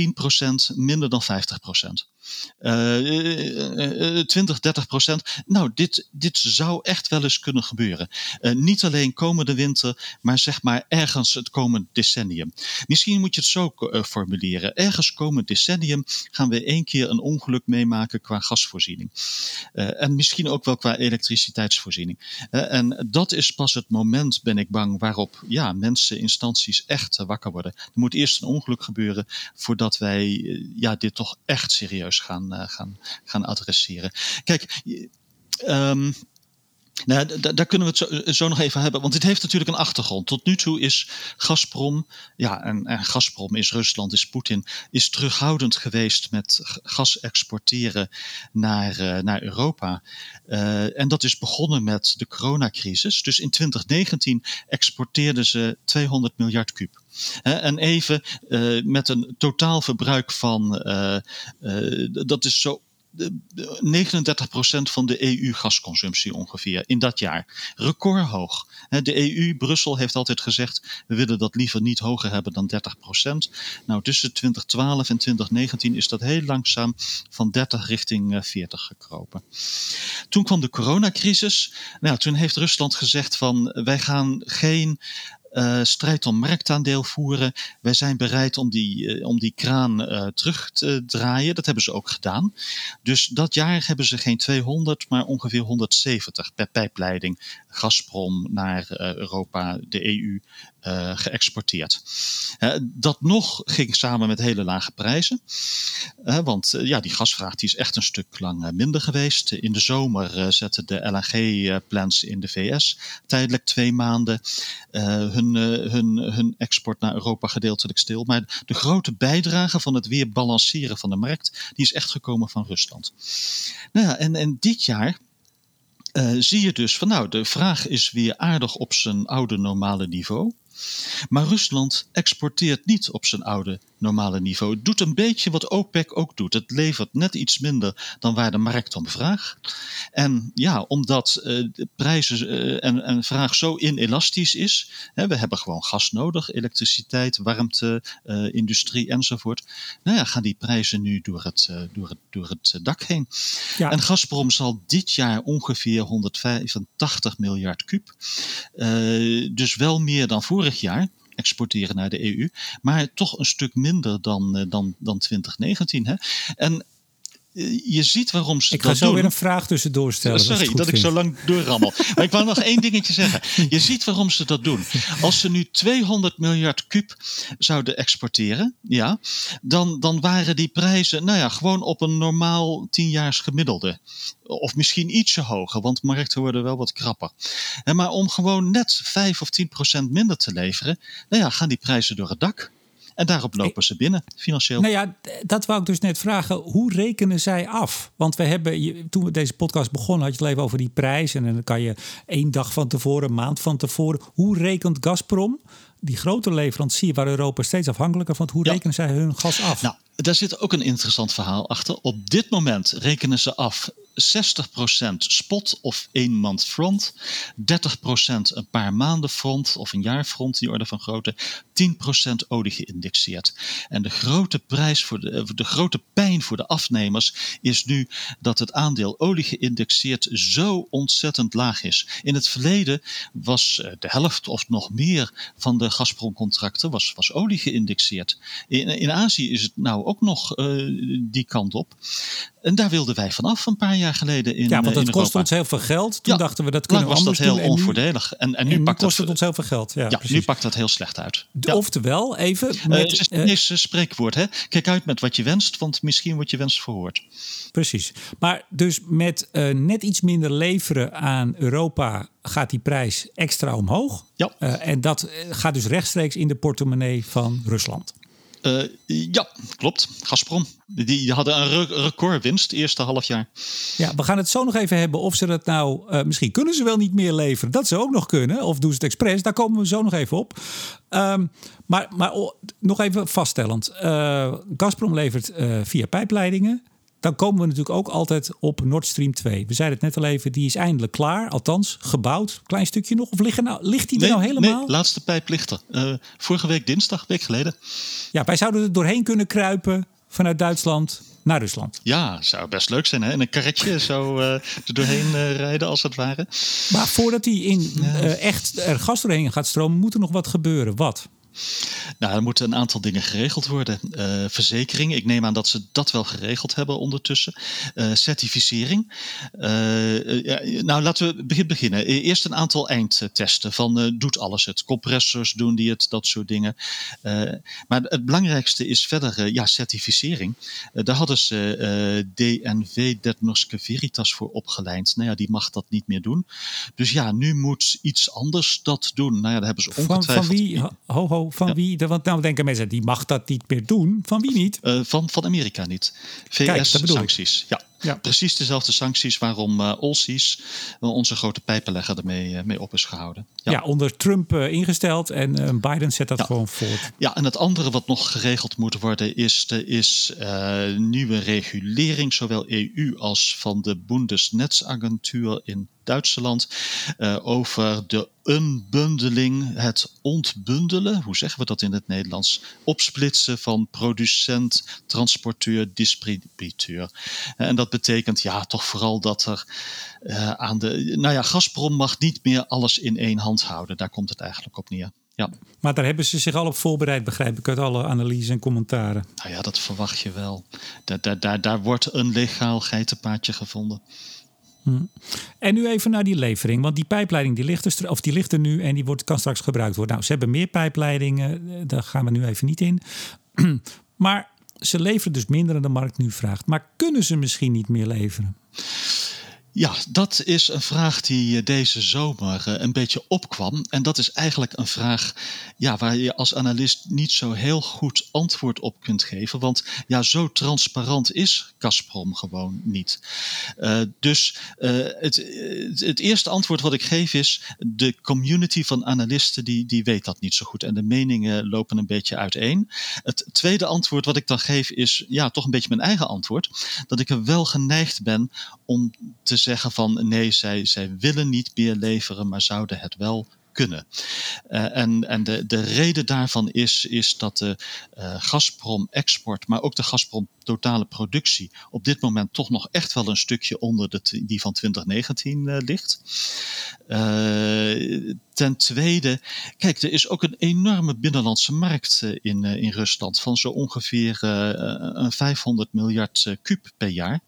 10%, minder dan 50%. Uh, 20, 30 procent. Nou, dit, dit zou echt wel eens kunnen gebeuren. Niet alleen komende winter, maar zeg maar ergens het komende decennium. Misschien moet je het zo formuleren. Ergens komend decennium gaan we één keer een ongeluk meemaken qua gasvoorziening. En misschien ook wel qua elektriciteitsvoorziening. en dat is pas het moment, ben ik bang, waarop ja, mensen, instanties echt wakker worden. Er moet eerst een ongeluk gebeuren voordat wij ja, dit toch echt serieus gaan, uh, gaan, gaan adresseren. Kijk, um, nou, daar kunnen we het zo, zo, nog even hebben, want dit heeft natuurlijk een achtergrond. Tot nu toe is Gazprom, ja, en, en Gazprom is Rusland, is Poetin, is terughoudend geweest met gas exporteren naar, uh, naar Europa. En dat is begonnen met de coronacrisis. Dus in 2019 exporteerden ze 200 miljard kuub. En even uh, met een totaalverbruik van, dat is zo 39% van de EU-gasconsumptie ongeveer in dat jaar. Recordhoog. De EU, Brussel heeft altijd gezegd, we willen dat liever niet hoger hebben dan 30%. Nou, tussen 2012 en 2019 is dat heel langzaam van 30 richting 40 gekropen. Toen kwam de coronacrisis. Nou, toen heeft Rusland gezegd van wij gaan geen uh, strijd om marktaandeel voeren. Wij zijn bereid om die, uh, om die kraan uh, terug te draaien. Dat hebben ze ook gedaan. Dus dat jaar hebben ze geen 200, maar ongeveer 170 per pijpleiding Gazprom naar Europa, de EU, uh, geëxporteerd. Uh, dat nog ging samen met hele lage prijzen. Uh, want ja, die gasvraag die is echt een stuk lang minder geweest. In de zomer zetten de LNG-plants in de VS tijdelijk twee maanden hun, hun, hun export naar Europa gedeeltelijk stil. Maar de grote bijdrage van het weer balanceren van de markt, die is echt gekomen van Rusland. Nou ja, en, en dit jaar zie je dus van nou, de vraag is weer aardig op zijn oude normale niveau. Maar Rusland exporteert niet op zijn oude normale niveau. Het doet een beetje wat OPEC ook doet. Het levert net iets minder dan waar de markt om vraagt. En ja, omdat uh, de prijzen uh, en, en vraag zo inelastisch is. Hè, we hebben gewoon gas nodig, elektriciteit, warmte, uh, industrie enzovoort. Nou ja, gaan die prijzen nu door het, door het, door het dak heen. Ja. En Gazprom zal dit jaar ongeveer 185 miljard kuub. dus wel meer dan vorig jaar exporteren naar de EU. Maar toch een stuk minder dan, dan, dan 2019. Hè? En je ziet waarom ze ik ga zo weer een vraag tussendoor stellen. Sorry dat, ik zo lang doorrammel. maar ik wou nog één dingetje zeggen. Je ziet waarom ze dat doen. Als ze nu 200 miljard kuub zouden exporteren, ja, dan, dan waren die prijzen nou ja, gewoon op een normaal 10-jaars gemiddelde. Of misschien ietsje hoger, want markten worden wel wat krapper. Maar om gewoon net 5 of 10 procent minder te leveren, nou ja, gaan die prijzen door het dak. En daarop lopen ze binnen, financieel. Nou ja, dat wou ik dus net vragen. Hoe rekenen zij af? Want we hebben, toen we deze podcast begonnen, had je het even over die prijs. En dan kan je één dag van tevoren, een maand van tevoren. Hoe rekent Gazprom, die grote leverancier waar Europa steeds afhankelijker van, hoe rekenen zij hun gas af? Nou, daar zit ook een interessant verhaal achter. Op dit moment rekenen ze af 60% spot of één maand front, 30% een paar maanden front of een jaar front, die orde van grootte, 10% olie geïndexeerd. En de grote prijs voor de, de grote pijn voor de afnemers is nu dat het aandeel olie geïndexeerd zo ontzettend laag is. In het verleden was eh, de helft of nog meer van de Gazprom-contracten was, was olie geïndexeerd. In, in Azië is het nou ook nog uh, die kant op. En daar wilden wij vanaf een paar jaar geleden in Ja, want het kost ons heel veel geld. Toen dachten we dat kunnen we anders was dat heel onvoordelig. En, en, nu, pakt kost het ons heel veel geld. Ja, ja nu pakt dat heel slecht uit. Ja. Oftewel, even... Met, uh, het is een spreekwoord, hè? Kijk uit met wat je wenst, want misschien wordt je wens verhoord. Precies. Maar dus met uh, net iets minder leveren aan Europa gaat die prijs extra omhoog. Ja. Uh, en dat gaat dus rechtstreeks in de portemonnee van Rusland. Uh, ja, klopt. Gazprom. Die hadden een re recordwinst eerste half jaar. Ja, we gaan het zo nog even hebben of ze dat nou... Uh, misschien kunnen ze wel niet meer leveren. Dat ze ook nog kunnen. Of doen ze het expres. Daar komen we zo nog even op. Um, maar, maar nog even vaststellend. Uh, Gazprom levert via pijpleidingen dan komen we natuurlijk ook altijd op Nord Stream 2. We zeiden het net al even, die is eindelijk klaar. Althans, gebouwd. Klein stukje nog. Of ligt, nou, ligt die er nou helemaal? Nee, laatste pijp ligt er. Uh, vorige week dinsdag, week geleden. Ja, wij zouden er doorheen kunnen kruipen vanuit Duitsland naar Rusland. Ja, zou best leuk zijn. Hè? En een karretje zo uh, er doorheen uh, rijden als het ware. Maar voordat hij in echt er gas doorheen gaat stromen, moet er nog wat gebeuren. Wat? Nou, er moeten een aantal dingen geregeld worden. Uh, verzekering, ik neem aan dat ze dat wel geregeld hebben ondertussen. Uh, certificering. Uh, ja, nou, laten we begin beginnen. Eerst een aantal eindtesten van doet alles het. Compressors doen die het, dat soort dingen. maar het belangrijkste is verder ja, certificering. daar hadden ze DNV Detnorske Veritas voor opgeleid. Nou ja, die mag dat niet meer doen. Dus ja, nu moet iets anders dat doen. Nou ja, daar hebben ze ongetwijfeld... Van, van wie? Ho, ho, van ja. wie? Want nou denken mensen, die mag dat niet meer doen. Van wie niet? Uh, van, van Amerika niet. VS-sancties. Ja. ja. precies dezelfde sancties waarom uh, Olsies, onze grote pijpenlegger, ermee uh, mee op is gehouden. Ja, ja onder Trump ingesteld en Biden zet dat gewoon voort. Ja, en het andere wat nog geregeld moet worden is, is nieuwe regulering, zowel EU als van de Bundesnetzagentuur in Duitsland uh, over de unbundeling, het ontbundelen, hoe zeggen we dat in het Nederlands? Opsplitsen van producent, transporteur, distributeur. En dat betekent ja toch vooral dat er uh, aan de. Nou ja, Gazprom mag niet meer alles in één hand houden. Daar komt het eigenlijk op neer. Ja. Maar daar hebben ze zich al op voorbereid, begrijp ik, uit alle analyses en commentaren. Nou ja, dat verwacht je wel. Daar, daar, daar, daar wordt een legaal geitenpaadje gevonden. Hmm. En nu even naar die levering, want die pijpleiding die ligt, er, of die ligt er nu en die wordt, kan straks gebruikt worden. Nou, ze hebben meer pijpleidingen, eh, daar gaan we nu even niet in. maar ze leveren dus minder dan de markt nu vraagt. Maar kunnen ze misschien niet meer leveren? Ja, dat is een vraag die deze zomer een beetje opkwam. En dat is eigenlijk een vraag ja, waar je als analist niet zo heel goed antwoord op kunt geven. Want ja, zo transparant is Gazprom gewoon niet. Uh, dus het, het, eerste antwoord wat ik geef is: de community van analisten die, die weet dat niet zo goed. En de meningen lopen een beetje uiteen. Het tweede antwoord wat ik dan geef is ja, toch een beetje mijn eigen antwoord. Dat ik er wel geneigd ben om te zeggen van nee, zij, zij willen niet meer leveren, maar zouden het wel kunnen. Uh, en en de, de reden daarvan is, is dat de uh, Gazprom export, maar ook de Gazprom totale productie op dit moment toch nog echt wel een stukje onder de, die van 2019 uh, ligt. ten tweede, kijk, er is ook een enorme binnenlandse markt in, in Rusland van zo ongeveer een 500 miljard kuub per jaar.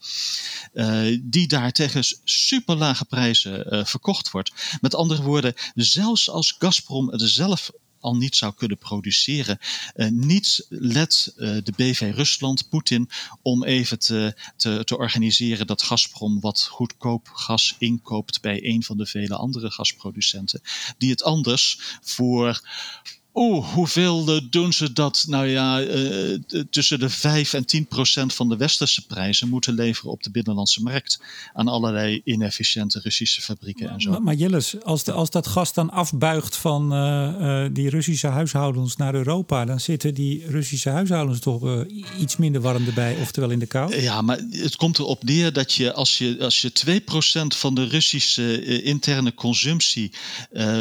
die daar tegen super lage prijzen verkocht wordt. Met andere woorden, zelfs als Gazprom het zelf al niet zou kunnen produceren. Uh, niets let uh, de BV Rusland, Poetin, om even te, te, te, organiseren dat Gazprom wat goedkoop gas inkoopt bij een van de vele andere gasproducenten, die het anders voor Oeh, hoeveel uh, doen ze dat? Nou ja, uh, tussen de 5 en 10 procent van de westerse prijzen moeten leveren op de binnenlandse markt. Aan allerlei inefficiënte Russische fabrieken en zo. Maar, maar Jilles, als, de, als dat gas dan afbuigt van uh, die Russische huishoudens naar Europa, dan zitten die Russische huishoudens toch iets minder warm erbij, oftewel in de kou? Ja, maar het komt erop neer dat je als je, als je 2 procent van de Russische interne consumptie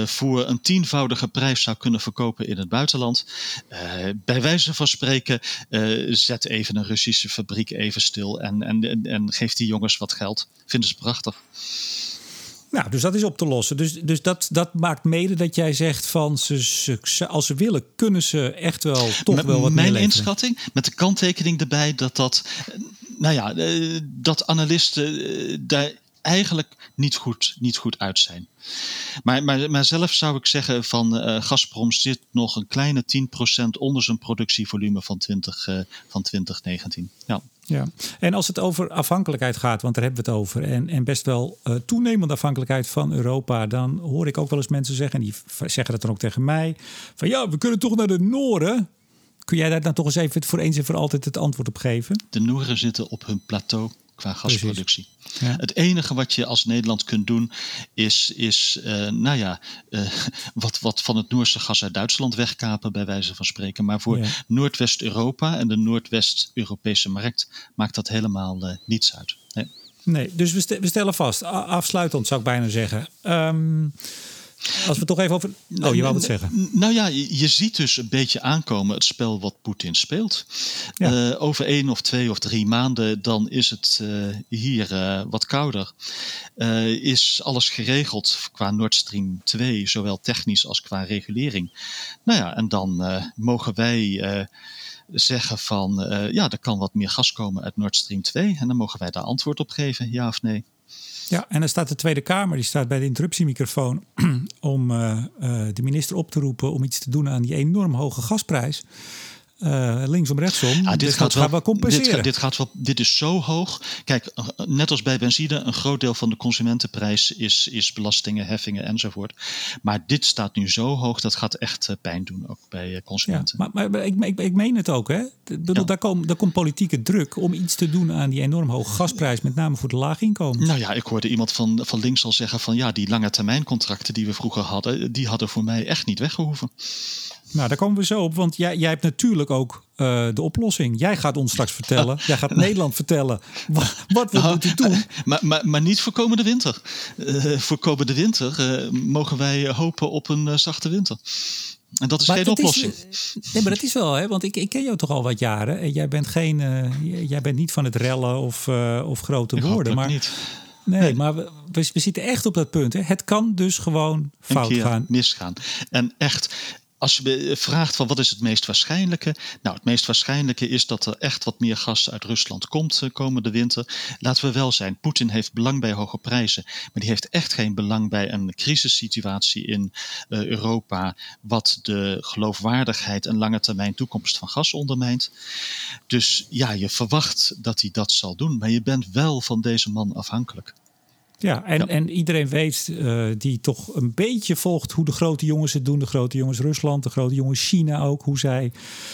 voor een tienvoudige prijs zou kunnen verkopen in het buitenland. Uh, bij wijze van spreken, uh, zet even een Russische fabriek even stil en, en, en geef die jongens wat geld. Vinden ze prachtig. Nou, dus dat is op te lossen. Dus, dus dat, dat maakt mede dat jij zegt van ze, ze, als ze willen, kunnen ze echt wel toch met, wel wat Mijn inschatting, met de kanttekening erbij dat dat, nou ja, dat analisten daar eigenlijk niet goed, niet goed uit zijn. Maar, maar, maar zelf zou ik zeggen van uh, Gazprom zit nog een kleine 10% onder zijn productievolume van, 20, uh, van 2019. Ja. Ja, en als het over afhankelijkheid gaat, want daar hebben we het over, en, en best wel uh, toenemende afhankelijkheid van Europa, dan hoor ik ook wel eens mensen zeggen, en die zeggen dat dan ook tegen mij, van ja, we kunnen toch naar de Noorden. Kun jij daar dan toch eens even voor eens en voor altijd het antwoord op geven? De Noorden zitten op hun plateau qua gasproductie. Ja. Het enige wat je als Nederland kunt doen is, is uh, nou ja, uh, wat, wat van het Noorse gas uit Duitsland wegkapen, bij wijze van spreken. Maar voor ja. Noordwest-Europa en de Noordwest-Europese markt maakt dat helemaal uh, niets uit. Nee, nee dus we, stellen vast, afsluitend zou ik bijna zeggen. Um, als we toch even over. Oh, je wou wat zeggen. Nou ja, je ziet dus een beetje aankomen het spel wat Poetin speelt. Ja. Uh, over één of twee of drie maanden, dan is het uh, hier uh, wat kouder. is alles geregeld qua Nord Stream 2, zowel technisch als qua regulering. Nou ja, en dan mogen wij zeggen van ja, er kan wat meer gas komen uit Nord Stream 2. En dan mogen wij daar antwoord op geven, ja of nee. Ja, en dan staat de Tweede Kamer, die staat bij de interruptiemicrofoon om uh, uh, de minister op te roepen om iets te doen aan die enorm hoge gasprijs. Uh, linksom, rechtsom. Dit dus gaat wel, compenseren. Dit, dit, gaat wel, dit is zo hoog. Kijk, net als bij benzine, een groot deel van de consumentenprijs is, is belastingen, heffingen enzovoort. Maar dit staat nu zo hoog, dat gaat echt pijn doen, ook bij consumenten. Ja, maar, maar ik, ik, ik, meen het ook, hè? Bedoel, ja. daar, komt, daar komt politieke druk om iets te doen aan die enorm hoge gasprijs, met name voor de laag inkomen. Nou ja, ik hoorde iemand van, van links al zeggen van ja, die lange termijn contracten die we vroeger hadden, die hadden voor mij echt niet weggehoeven. Nou, daar komen we zo op, want jij, jij hebt natuurlijk ook uh, de oplossing. Jij gaat ons straks vertellen, jij gaat Nederland vertellen wat, wat we nou, moeten doen. Maar, maar, maar niet voor komende winter. Uh, voor komende winter uh, mogen wij hopen op een zachte winter. En dat is maar geen oplossing. Is, nee, maar dat is wel, hè? want ik, ik ken jou toch al wat jaren. En jij bent, geen, jij bent niet van het rellen of, of grote ik woorden. maar niet. Nee, nee, maar we, we, zitten echt op dat punt. Hè? Het kan dus gewoon fout gaan. Misgaan. En echt, als je vraagt van wat is het meest waarschijnlijke? Nou, het meest waarschijnlijke is dat er echt wat meer gas uit Rusland komt uh, komende winter. Laten we wel zijn, Poetin heeft belang bij hoge prijzen, maar die heeft echt geen belang bij een crisissituatie in uh, Europa, wat de geloofwaardigheid en lange termijn toekomst van gas ondermijnt. Dus ja, je verwacht dat hij dat zal doen, maar je bent wel van deze man afhankelijk. Ja, en, en iedereen weet uh, die toch een beetje volgt hoe de grote jongens het doen. De grote jongens Rusland, de grote jongens China ook. Hoe zij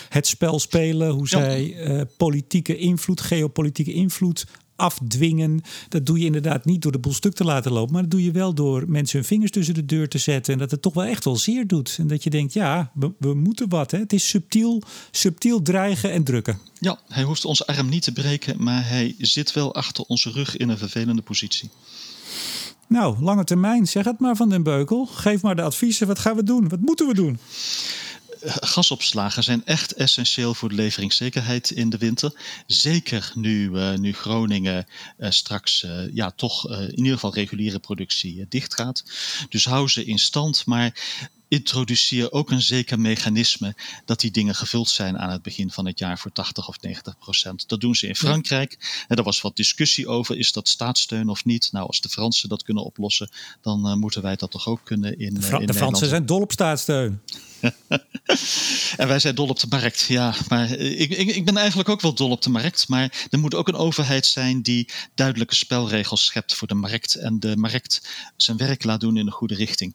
het spel spelen, hoe zij uh, politieke invloed, geopolitieke invloed afdwingen. Dat doe je inderdaad niet door de boel stuk te laten lopen. Maar dat doe je wel door mensen hun vingers tussen de deur te zetten. En dat het toch wel echt wel zeer doet. En dat je denkt, ja, we, we moeten wat. Hè? Het is subtiel, subtiel dreigen en drukken. Ja, hij hoeft onze arm niet te breken. Maar hij zit wel achter onze rug in een vervelende positie. Nou, lange termijn, zeg het maar van den Beukel. Geef maar de adviezen. Wat gaan we doen? Wat moeten we doen? gasopslagen zijn echt essentieel voor de leveringszekerheid in de winter. Zeker nu, uh, nu Groningen uh, straks uh, ja, toch in ieder geval reguliere productie dicht gaat. Dus hou ze in stand. Maar introduceer ook een zeker mechanisme dat die dingen gevuld zijn aan het begin van het jaar voor 80 of 90 procent. Dat doen ze in Frankrijk. En er was wat discussie over, is dat staatssteun of niet? Nou, als de Fransen dat kunnen oplossen, dan uh, moeten wij dat toch ook kunnen in, de, Fra in de Fransen zijn dol op staatssteun. en wij zijn dol op de markt. Ja, maar ik, ik, ik, ben eigenlijk ook wel dol op de markt. Maar er moet ook een overheid zijn die duidelijke spelregels schept voor de markt. En de markt zijn werk laat doen in de goede richting.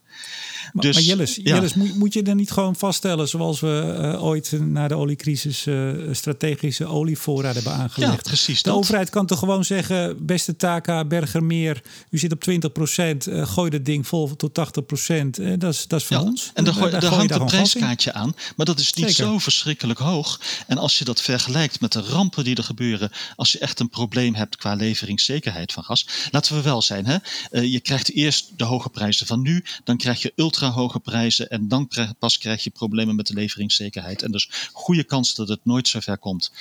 Maar, dus, maar ja. Jillis moet, moet, je er niet gewoon vaststellen, zoals we uh, ooit na de oliecrisis uh, strategische olievoorraad hebben aangelegd? Ja, precies. De dat. overheid kan toch gewoon zeggen: beste Taka, Bergermeer, u zit op 20 procent, uh, gooi dat ding vol tot 80 procent. dat is dat is van ja, ons. En daar, daar, daar hangt een prijskaartje aan, maar dat is niet Zeker. zo verschrikkelijk hoog. En als je dat vergelijkt met de rampen die er gebeuren, als je echt een probleem hebt qua leveringszekerheid van gas, laten we wel zijn, hè? je krijgt eerst de hoge prijzen van nu, dan krijg je ultra hoge prijzen en dan pas krijg je problemen met de leveringszekerheid. En dus goede kans dat het nooit zover komt.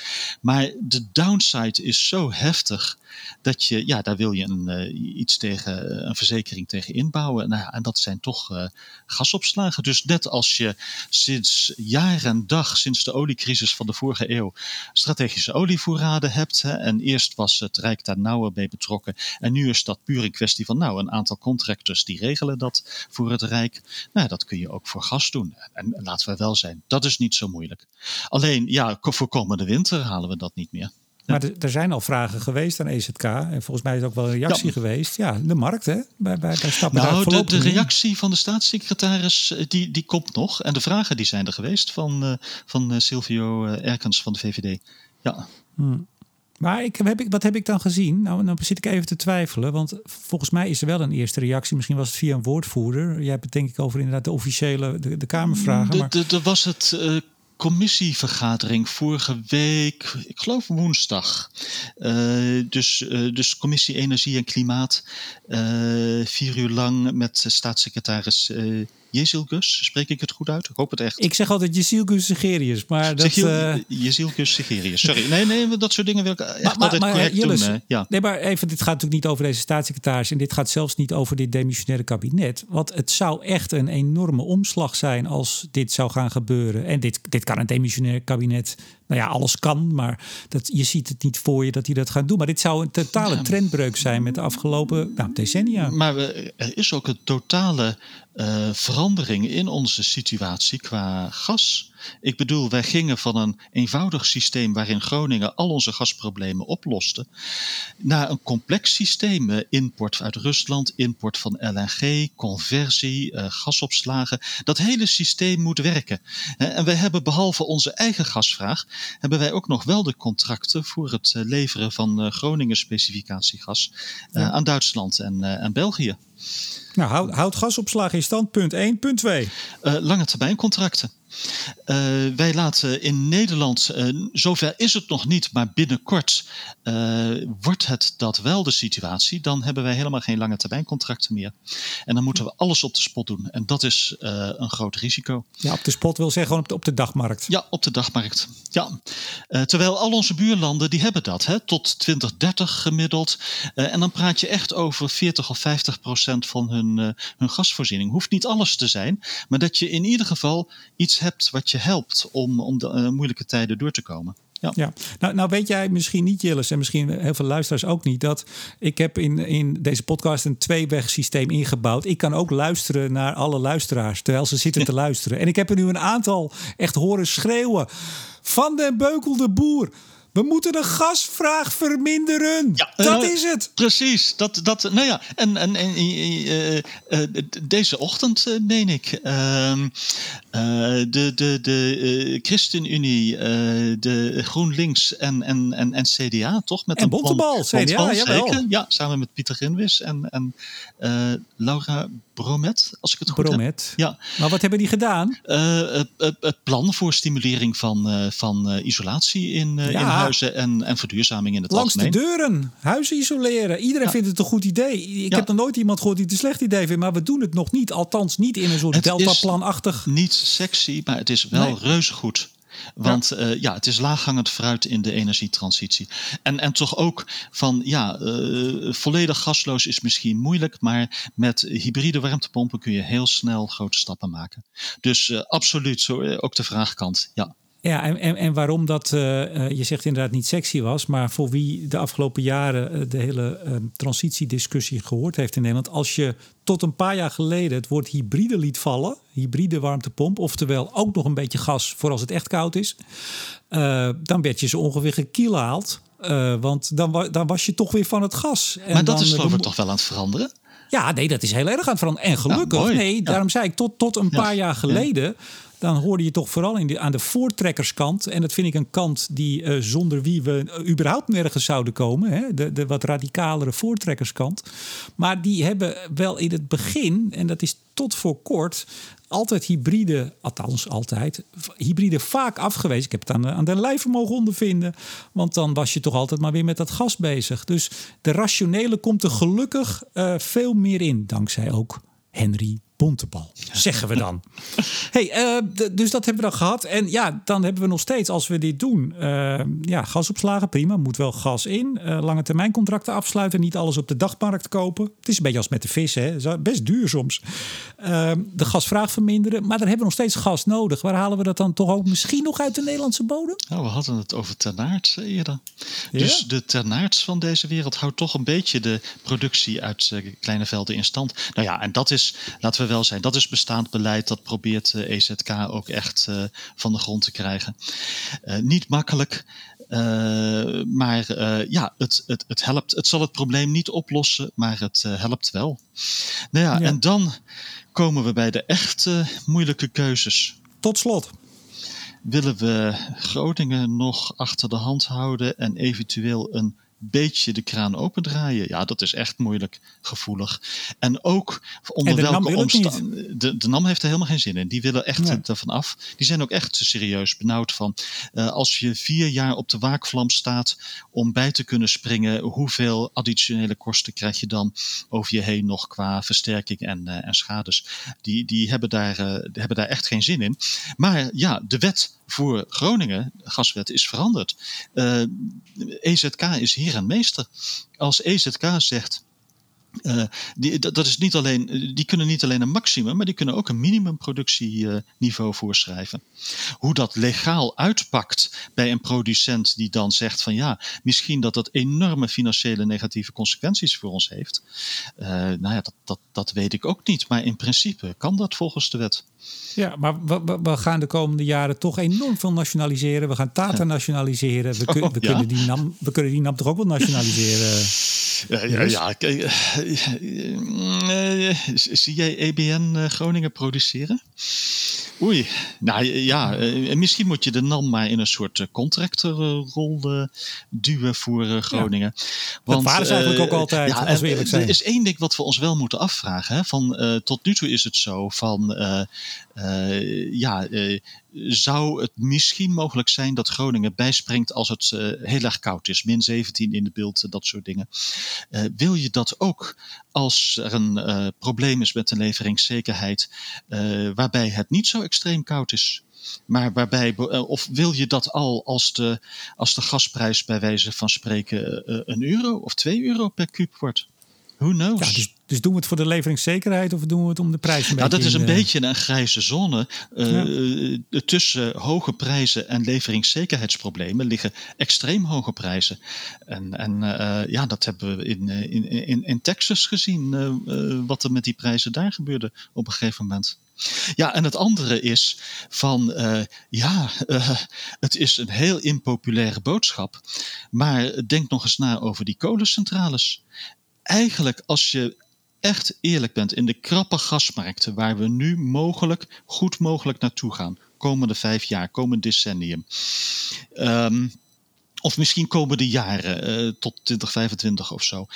Maar de downside is zo heftig dat je, ja, daar wil je een, uh, iets tegen, een verzekering tegen inbouwen. Nou en dat zijn toch uh, gasopslagen. Dus net als je sinds jaar en dag, sinds de oliecrisis van de vorige eeuw, strategische olievoorraden hebt. En eerst was het Rijk daar nauwer bij betrokken. En nu is dat puur een kwestie van, nou, een aantal contractors die regelen dat voor het Rijk. Nou, dat kun je ook voor gas doen. En, en laten we wel zijn, dat is niet zo moeilijk. Alleen, ja, voor komende winter halen we dat niet meer. Maar er zijn al vragen geweest aan EZK. En volgens mij is ook wel een reactie ja. geweest. Ja, de markt, hè? Bij, bij, bij stappen nou, de, de reactie van de staatssecretaris, die, die komt nog. En de vragen die zijn er geweest van, uh, van Silvio Erkens van de VVD. Ja. Hmm. Maar ik, heb ik, wat heb ik dan gezien? Nou, dan zit ik even te twijfelen. Want volgens mij is er wel een eerste reactie. Misschien was het via een woordvoerder. Jij hebt het denk ik over inderdaad de officiële, de, de Kamervragen. Maar... Er was het... Uh, commissievergadering vorige week, ik geloof woensdag. Uh, dus, uh, dus commissie Energie en Klimaat. Uh, vier uur lang met staatssecretaris Jezilgus, spreek ik het goed uit? Ik hoop het echt. Ik zeg altijd Jezilgus Segerius, maar dat... Uh... Jezilgus Segerius, sorry. Nee, nee, dat soort dingen wil ik echt maar, altijd maar, correct Jillis, doen. Ja. Nee, maar even, dit gaat natuurlijk niet over deze staatssecretaris... en dit gaat zelfs niet over dit demissionaire kabinet. Want het zou echt een enorme omslag zijn als dit zou gaan gebeuren. En dit, dit kan een demissionair kabinet... Nou ja, alles kan, maar dat, je ziet het niet voor je dat hij dat gaat doen. Maar dit zou een totale ja. trendbreuk zijn met de afgelopen nou, decennia. Maar we, er is ook een totale uh, verandering in onze situatie qua gas. Ik bedoel, wij gingen van een eenvoudig systeem waarin Groningen al onze gasproblemen oploste, naar een complex systeem. Import uit Rusland, import van LNG, conversie, uh, gasopslagen. Dat hele systeem moet werken. En wij hebben behalve onze eigen gasvraag, hebben wij ook nog wel de contracten voor het leveren van Groningen specificatiegas ja. aan Duitsland en, en België. Nou, houd, houd gasopslag in stand, punt 1. Punt 2. Uh, lange termijn contracten. Uh, wij laten in Nederland, uh, zover is het nog niet, maar binnenkort wordt het dat wel de situatie. Dan hebben wij helemaal geen lange termijn contracten meer. En dan moeten we alles op de spot doen. En dat is een groot risico. Ja, op de spot wil zeggen gewoon op de, op de dagmarkt. Ja, op de dagmarkt. Ja. terwijl al onze buurlanden, die hebben dat, hè, tot 2030 gemiddeld. en dan praat je echt over 40 of 50 procent van hun, hun gasvoorziening. Hoeft niet alles te zijn, maar dat je in ieder geval iets hebt wat je helpt om, om de uh, moeilijke tijden door te komen. Ja. ja. Nou, nou weet jij misschien niet, Jillis, en misschien heel veel luisteraars ook niet, dat ik heb in, in deze podcast een tweewegsysteem ingebouwd. Ik kan ook luisteren naar alle luisteraars terwijl ze zitten te luisteren. En ik heb er nu een aantal echt horen schreeuwen van de Beukel de Boer. We moeten de gasvraag verminderen. Ja, dat eh, is het. Precies. Dat, dat, nou ja, en, en, en eh, eh, deze ochtend, meen ik, ehm, eh, de, de, de ChristenUnie, de GroenLinks en, en, en, en CDA, toch? Met En een Bontebal, CDA, zeker. Ja, samen met Pieter Grinwis en, en Laura Bromet, als ik het goed heb. Bromet. Ja, Maar wat hebben die gedaan? eh, het, het- het plan voor stimulering van, eh, van eh, isolatie in, eh, Ja. in huizen en, en verduurzaming in het Langs de algemeen. deuren, huizen isoleren. Iedereen Ja. vindt het een goed idee. Ik Ja. heb nog nooit iemand gehoord die het een slecht idee vindt, maar we doen het nog niet. Althans, niet in een soort Het is- deltaplanachtig. Niet sexy, maar het is wel Nee. reuze goed. Want ja. ja, het is laaghangend fruit in de energietransitie. En, en toch ook van, ja, eh, volledig gasloos is misschien moeilijk, maar met hybride warmtepompen kun je heel snel grote stappen maken. Dus eh, absoluut, zo, eh, ook de vraagkant, ja. Ja, en, en, en waarom dat, eh, eh, je zegt inderdaad niet sexy was, maar voor wie de afgelopen jaren eh, de hele eh, transitiediscussie gehoord heeft in Nederland. Als je tot een paar jaar geleden het woord hybride liet vallen, hybride warmtepomp, oftewel ook nog een beetje gas voor als het echt koud is, dan werd je zo ongeveer gekielhaald. Want dan, wa- dan was je toch weer van het gas. En maar dat dan, is geloof ik toch wel aan het veranderen? ja, nee, dat is heel erg aan het veranderen. En gelukkig, mooi. nee, Ja. daarom zei ik tot, tot een Ja. paar jaar geleden. Dan hoorde je toch vooral in aan de voortrekkerskant. En dat vind ik een kant die eh, zonder wie we eh, überhaupt nergens zouden komen. Hè? De, de wat radicalere voortrekkerskant. Maar die hebben wel in het begin, en dat is tot voor kort, altijd hybride, althans altijd, hybride vaak afgewezen. Ik heb het aan de, aan de lijve mogen ondervinden. Want dan was je toch altijd maar weer met dat gas bezig. Dus de rationele komt er gelukkig eh, veel meer in. Dankzij ook Henry Bontebal, zeggen we dan. hey, eh, dus dat hebben we dan gehad. En ja, dan hebben we nog steeds, als we dit doen, eh, ja, gasopslagen, prima. Moet wel gas in. Eh, lange termijn contracten afsluiten. Niet alles op de dagmarkt kopen. Het is een beetje als met de vis, hè. Best duur soms. De gasvraag verminderen. Maar dan hebben we nog steeds gas nodig. Waar halen we dat dan toch ook misschien nog uit de Nederlandse bodem? Nou, we hadden het over ternaarts eerder. Ja? Dus de ternaarts van deze wereld houdt toch een beetje de productie uit kleine velden in stand. Nou ja, en dat is, laten we wel zijn, dat is bestaand beleid. Dat probeert eh, EZK ook echt eh, van de grond te krijgen. Eh, niet makkelijk. maar ja, het, het, het helpt. Het zal het probleem niet oplossen, maar het helpt wel. Nou ja, Ja. en dan komen we bij de echt eh, moeilijke keuzes Tot slot. willen we Groningen nog achter de hand houden en eventueel een beetje de kraan opendraaien? Ja, dat is echt moeilijk gevoelig. En ook onder En welke omstandigheden. De, de NAM heeft er helemaal geen zin in. Die willen echt Nee. ervan af. Die zijn ook echt serieus benauwd van. eh, als je vier jaar op de waakvlam staat om bij te kunnen springen, hoeveel additionele kosten krijg je dan over je heen nog qua versterking en, eh, en schades? Die, die, hebben daar, eh, die hebben daar echt geen zin in. Maar ja, de wet voor Groningen, gaswet, is veranderd. Eh, EZK is hier en meester. Als EZK zegt. Eh, die, dat dat is niet alleen, die kunnen niet alleen een maximum, maar die kunnen ook een minimumproductieniveau voorschrijven. Hoe dat legaal uitpakt bij een producent die dan zegt van ja, misschien dat dat enorme financiële negatieve consequenties voor ons heeft. eh, nou ja, dat, dat, dat weet ik ook niet. Maar in principe kan dat volgens de wet. Ja, maar we, we, we gaan de komende jaren toch enorm veel nationaliseren. We gaan Tata nationaliseren. We, kun- Oh, ja? kunnen die NAM, we kunnen die NAM toch ook wel nationaliseren? Ja, ja, ja kijk, eh, eh, zie jij EBN eh, Groningen produceren? Oei, nou ja, eh, misschien moet je de NAM maar in een soort eh, contractorrol eh, duwen voor Groningen. Want, waren ze eigenlijk ook altijd, ja, als we en, eerlijk zijn. Er is één ding wat we ons wel moeten afvragen. Hè, van, tot nu toe is het zo van, ja, zou het misschien mogelijk zijn dat Groningen bijspringt als het heel erg koud is, min 17 in de beeld, dat soort dingen. Wil je dat ook als er een probleem is met de leveringszekerheid, waarbij het niet zo extreem koud is? Maar waarbij, eh, of wil je dat al als de, als de gasprijs bij wijze van spreken eh, een euro of twee euro per kuub wordt? Who knows? Ja, dus, dus doen we het voor de leveringszekerheid of doen we het om de prijs Nou, dat is een de- beetje een grijze zone. Eh, eh, Tussen hoge prijzen en leveringszekerheidsproblemen liggen extreem hoge prijzen. En, en eh, ja, dat hebben we in, eh, in, in, in Texas gezien, eh, eh, wat er met die prijzen daar gebeurde op een gegeven moment. Ja, en het andere is van, uh, ja, uh, het is een heel impopulaire boodschap, maar denk nog eens na over die kolencentrales. Eigenlijk, als je echt eerlijk bent in de krappe gasmarkten waar we nu mogelijk, goed mogelijk naartoe gaan, komende vijf jaar, komend decennium. Um, of misschien komende jaren, uh, tot 2025 of zo,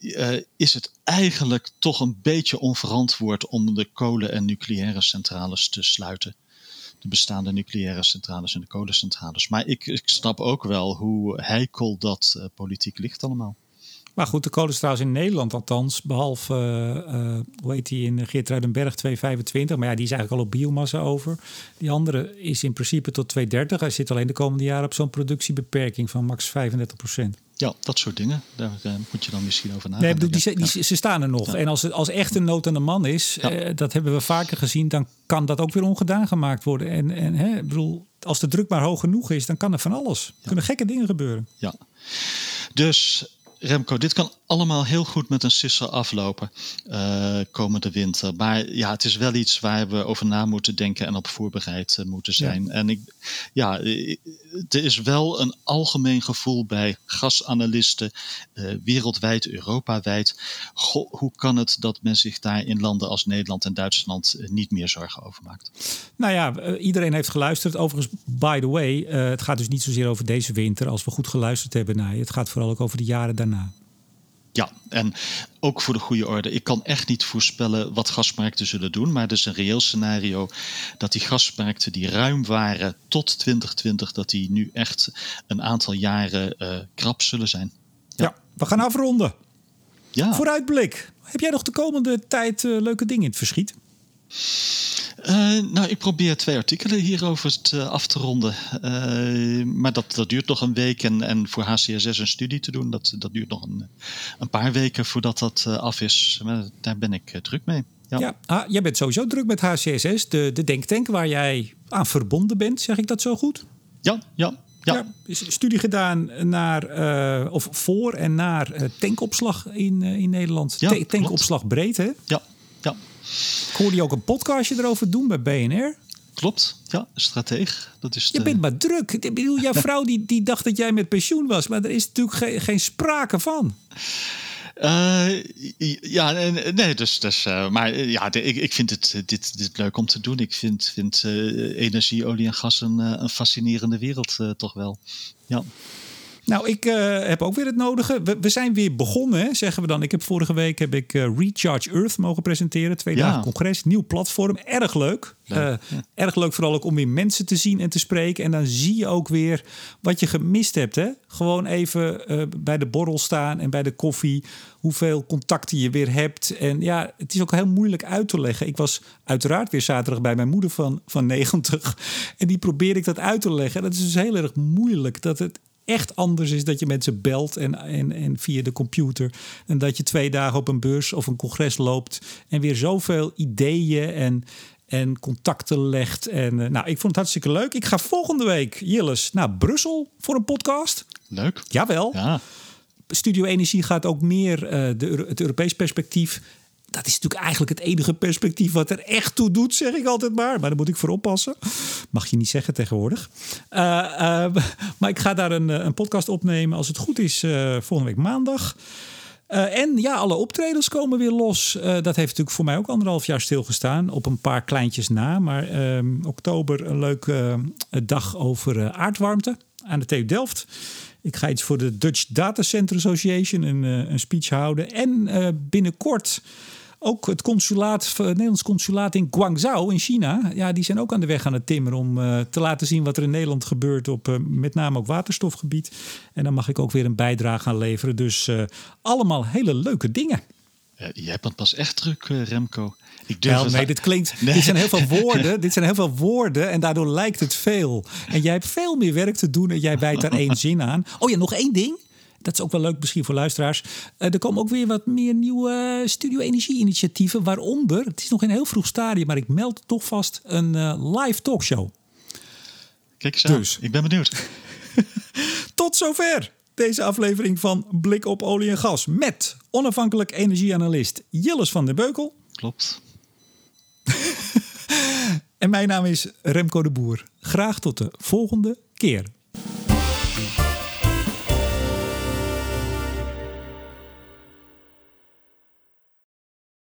uh, is het eigenlijk toch een beetje onverantwoord om de kolen- en nucleaire centrales te sluiten. De bestaande nucleaire centrales en de kolencentrales. Maar ik, ik snap ook wel hoe heikel dat uh, politiek ligt allemaal. Maar goed, de kolencentrales in Nederland althans, behalve, uh, hoe heet die in Geertruidenberg 225, maar ja, die is eigenlijk al op biomassa over. Die andere is in principe tot 230. Hij zit alleen de komende jaren op zo'n productiebeperking van max 35 procent. Ja, dat soort dingen. Daar uh, moet je dan misschien over nadenken. Nee, bedoel, die, die, ze staan er nog. Ja. En als het als echt een nood aan de man is, ja. uh, dat hebben we vaker gezien, dan kan dat ook weer ongedaan gemaakt worden. En, en hè, bedoel, als de druk maar hoog genoeg is, dan kan er van alles. Er kunnen gekke dingen gebeuren. Ja. Dus Remco, dit kan allemaal heel goed met een sisser aflopen uh, komende winter. Maar ja, het is wel iets waar we over na moeten denken en op voorbereid uh, moeten zijn. Ja. En ik, ja, er is wel een algemeen gevoel bij gasanalisten, uh, wereldwijd, Europawijd. Hoe kan het dat men zich daar in landen als Nederland en Duitsland niet meer zorgen over maakt? Nou ja, iedereen heeft geluisterd. Overigens, by the way, het gaat dus niet zozeer over deze winter als we goed geluisterd hebben naar je. Het gaat vooral ook over de jaren daarna. Ja, en ook voor de goede orde. Ik kan echt niet voorspellen wat gasmarkten zullen doen. Maar het is een reëel scenario dat die gasmarkten die ruim waren tot 2020, dat die nu echt een aantal jaren uh, krap zullen zijn. Ja. ja, we gaan afronden. Ja. Vooruitblik. Heb jij nog de komende tijd uh, leuke dingen in het verschiet? Uh, nou, ik probeer twee artikelen hierover te, af te ronden. Uh, maar dat, dat duurt nog een week. En, en voor HCSS een studie te doen, dat, dat duurt nog een, een paar weken voordat dat af is. Maar daar ben ik druk mee. Ja, ja ah, jij bent sowieso druk met HCSS, de, de denktank waar jij aan verbonden bent. Zeg ik dat zo goed? Ja, ja. Ja. ja studie gedaan naar, uh, of voor en naar tankopslag in, in Nederland. Ja, Ta tankopslag klopt. breed, hè? Ja. Ik hoorde je ook een podcastje erover doen bij BNR. Klopt, ja, strateeg. Dat is de... Je bent maar druk. Ik bedoel, jouw vrouw die, die dacht dat jij met pensioen was, maar er is natuurlijk geen, geen sprake van. Uh, ja, nee, dus, dus uh, maar ja, ik, ik vind het dit, dit leuk om te doen. Ik vind, vind uh, energie, olie en gas een, een fascinerende wereld toch wel. Ja. Nou, ik uh, heb ook weer het nodige. We, we, zijn weer begonnen, zeggen we dan. Ik heb vorige week heb ik uh, Recharge Earth mogen presenteren. Twee ja. dagen congres, nieuw platform. Erg leuk. leuk. Uh, ja. Erg leuk vooral ook om weer mensen te zien en te spreken. En dan zie je ook weer wat je gemist hebt. Hè? Gewoon even bij de borrel staan en bij de koffie. Hoeveel contacten je weer hebt. En ja, het is ook heel moeilijk uit te leggen. Ik was uiteraard weer zaterdag bij mijn moeder van, van 90. En die probeer ik dat uit te leggen. Dat is dus heel erg moeilijk. Dat het echt anders is dat je mensen belt en, en, en via de computer. En dat je twee dagen op een beurs of een congres loopt en weer zoveel ideeën en, en contacten legt. En uh, nou, ik vond het hartstikke leuk. Ik ga volgende week, Jilles, naar Brussel voor een podcast. Leuk. Jawel. Ja. Studio Energie gaat ook meer uh, de, het Europees perspectief dat is natuurlijk eigenlijk het enige perspectief wat er echt toe doet, zeg ik altijd maar. Maar daar moet ik voor oppassen. Mag je niet zeggen tegenwoordig. Uh, uh, maar ik ga daar een, een, podcast opnemen, als het goed is, volgende week maandag. en ja, alle optredens komen weer los. dat heeft natuurlijk voor mij ook anderhalf jaar stilgestaan. Op een paar kleintjes na. Maar ehm, oktober een leuke dag over aardwarmte aan de TU Delft. Ik ga iets voor de Dutch Data Center Association een, een speech houden. En binnenkort ook het consulaat, het Nederlands consulaat in Guangzhou in China. Ja, die zijn ook aan de weg aan het timmeren om uh, te laten zien wat er in Nederland gebeurt op uh, met name ook waterstofgebied. En dan mag ik ook weer een bijdrage aan leveren. Dus uh, allemaal hele leuke dingen. jij bent pas echt druk, Remco. Ik durf Wel, nee, dit klinkt. Nee. Dit zijn heel veel woorden. dit zijn heel veel woorden en daardoor lijkt het veel. En jij hebt veel meer werk te doen en jij bijt daar één zin aan. Oh ja, nog één ding. Dat is ook wel leuk misschien voor luisteraars. Uh, er komen ook weer wat meer nieuwe Studio Energie initiatieven. Waaronder, het is nog in een heel vroeg stadium, maar ik meld toch vast een uh, live talkshow. Kijk eens aan. Dus. Ik ben benieuwd. Tot zover deze aflevering van Blik op olie en gas. Met onafhankelijk energieanalist Jilles van den Beukel. Klopt. En mijn naam is Remco de Boer. Graag tot de volgende keer.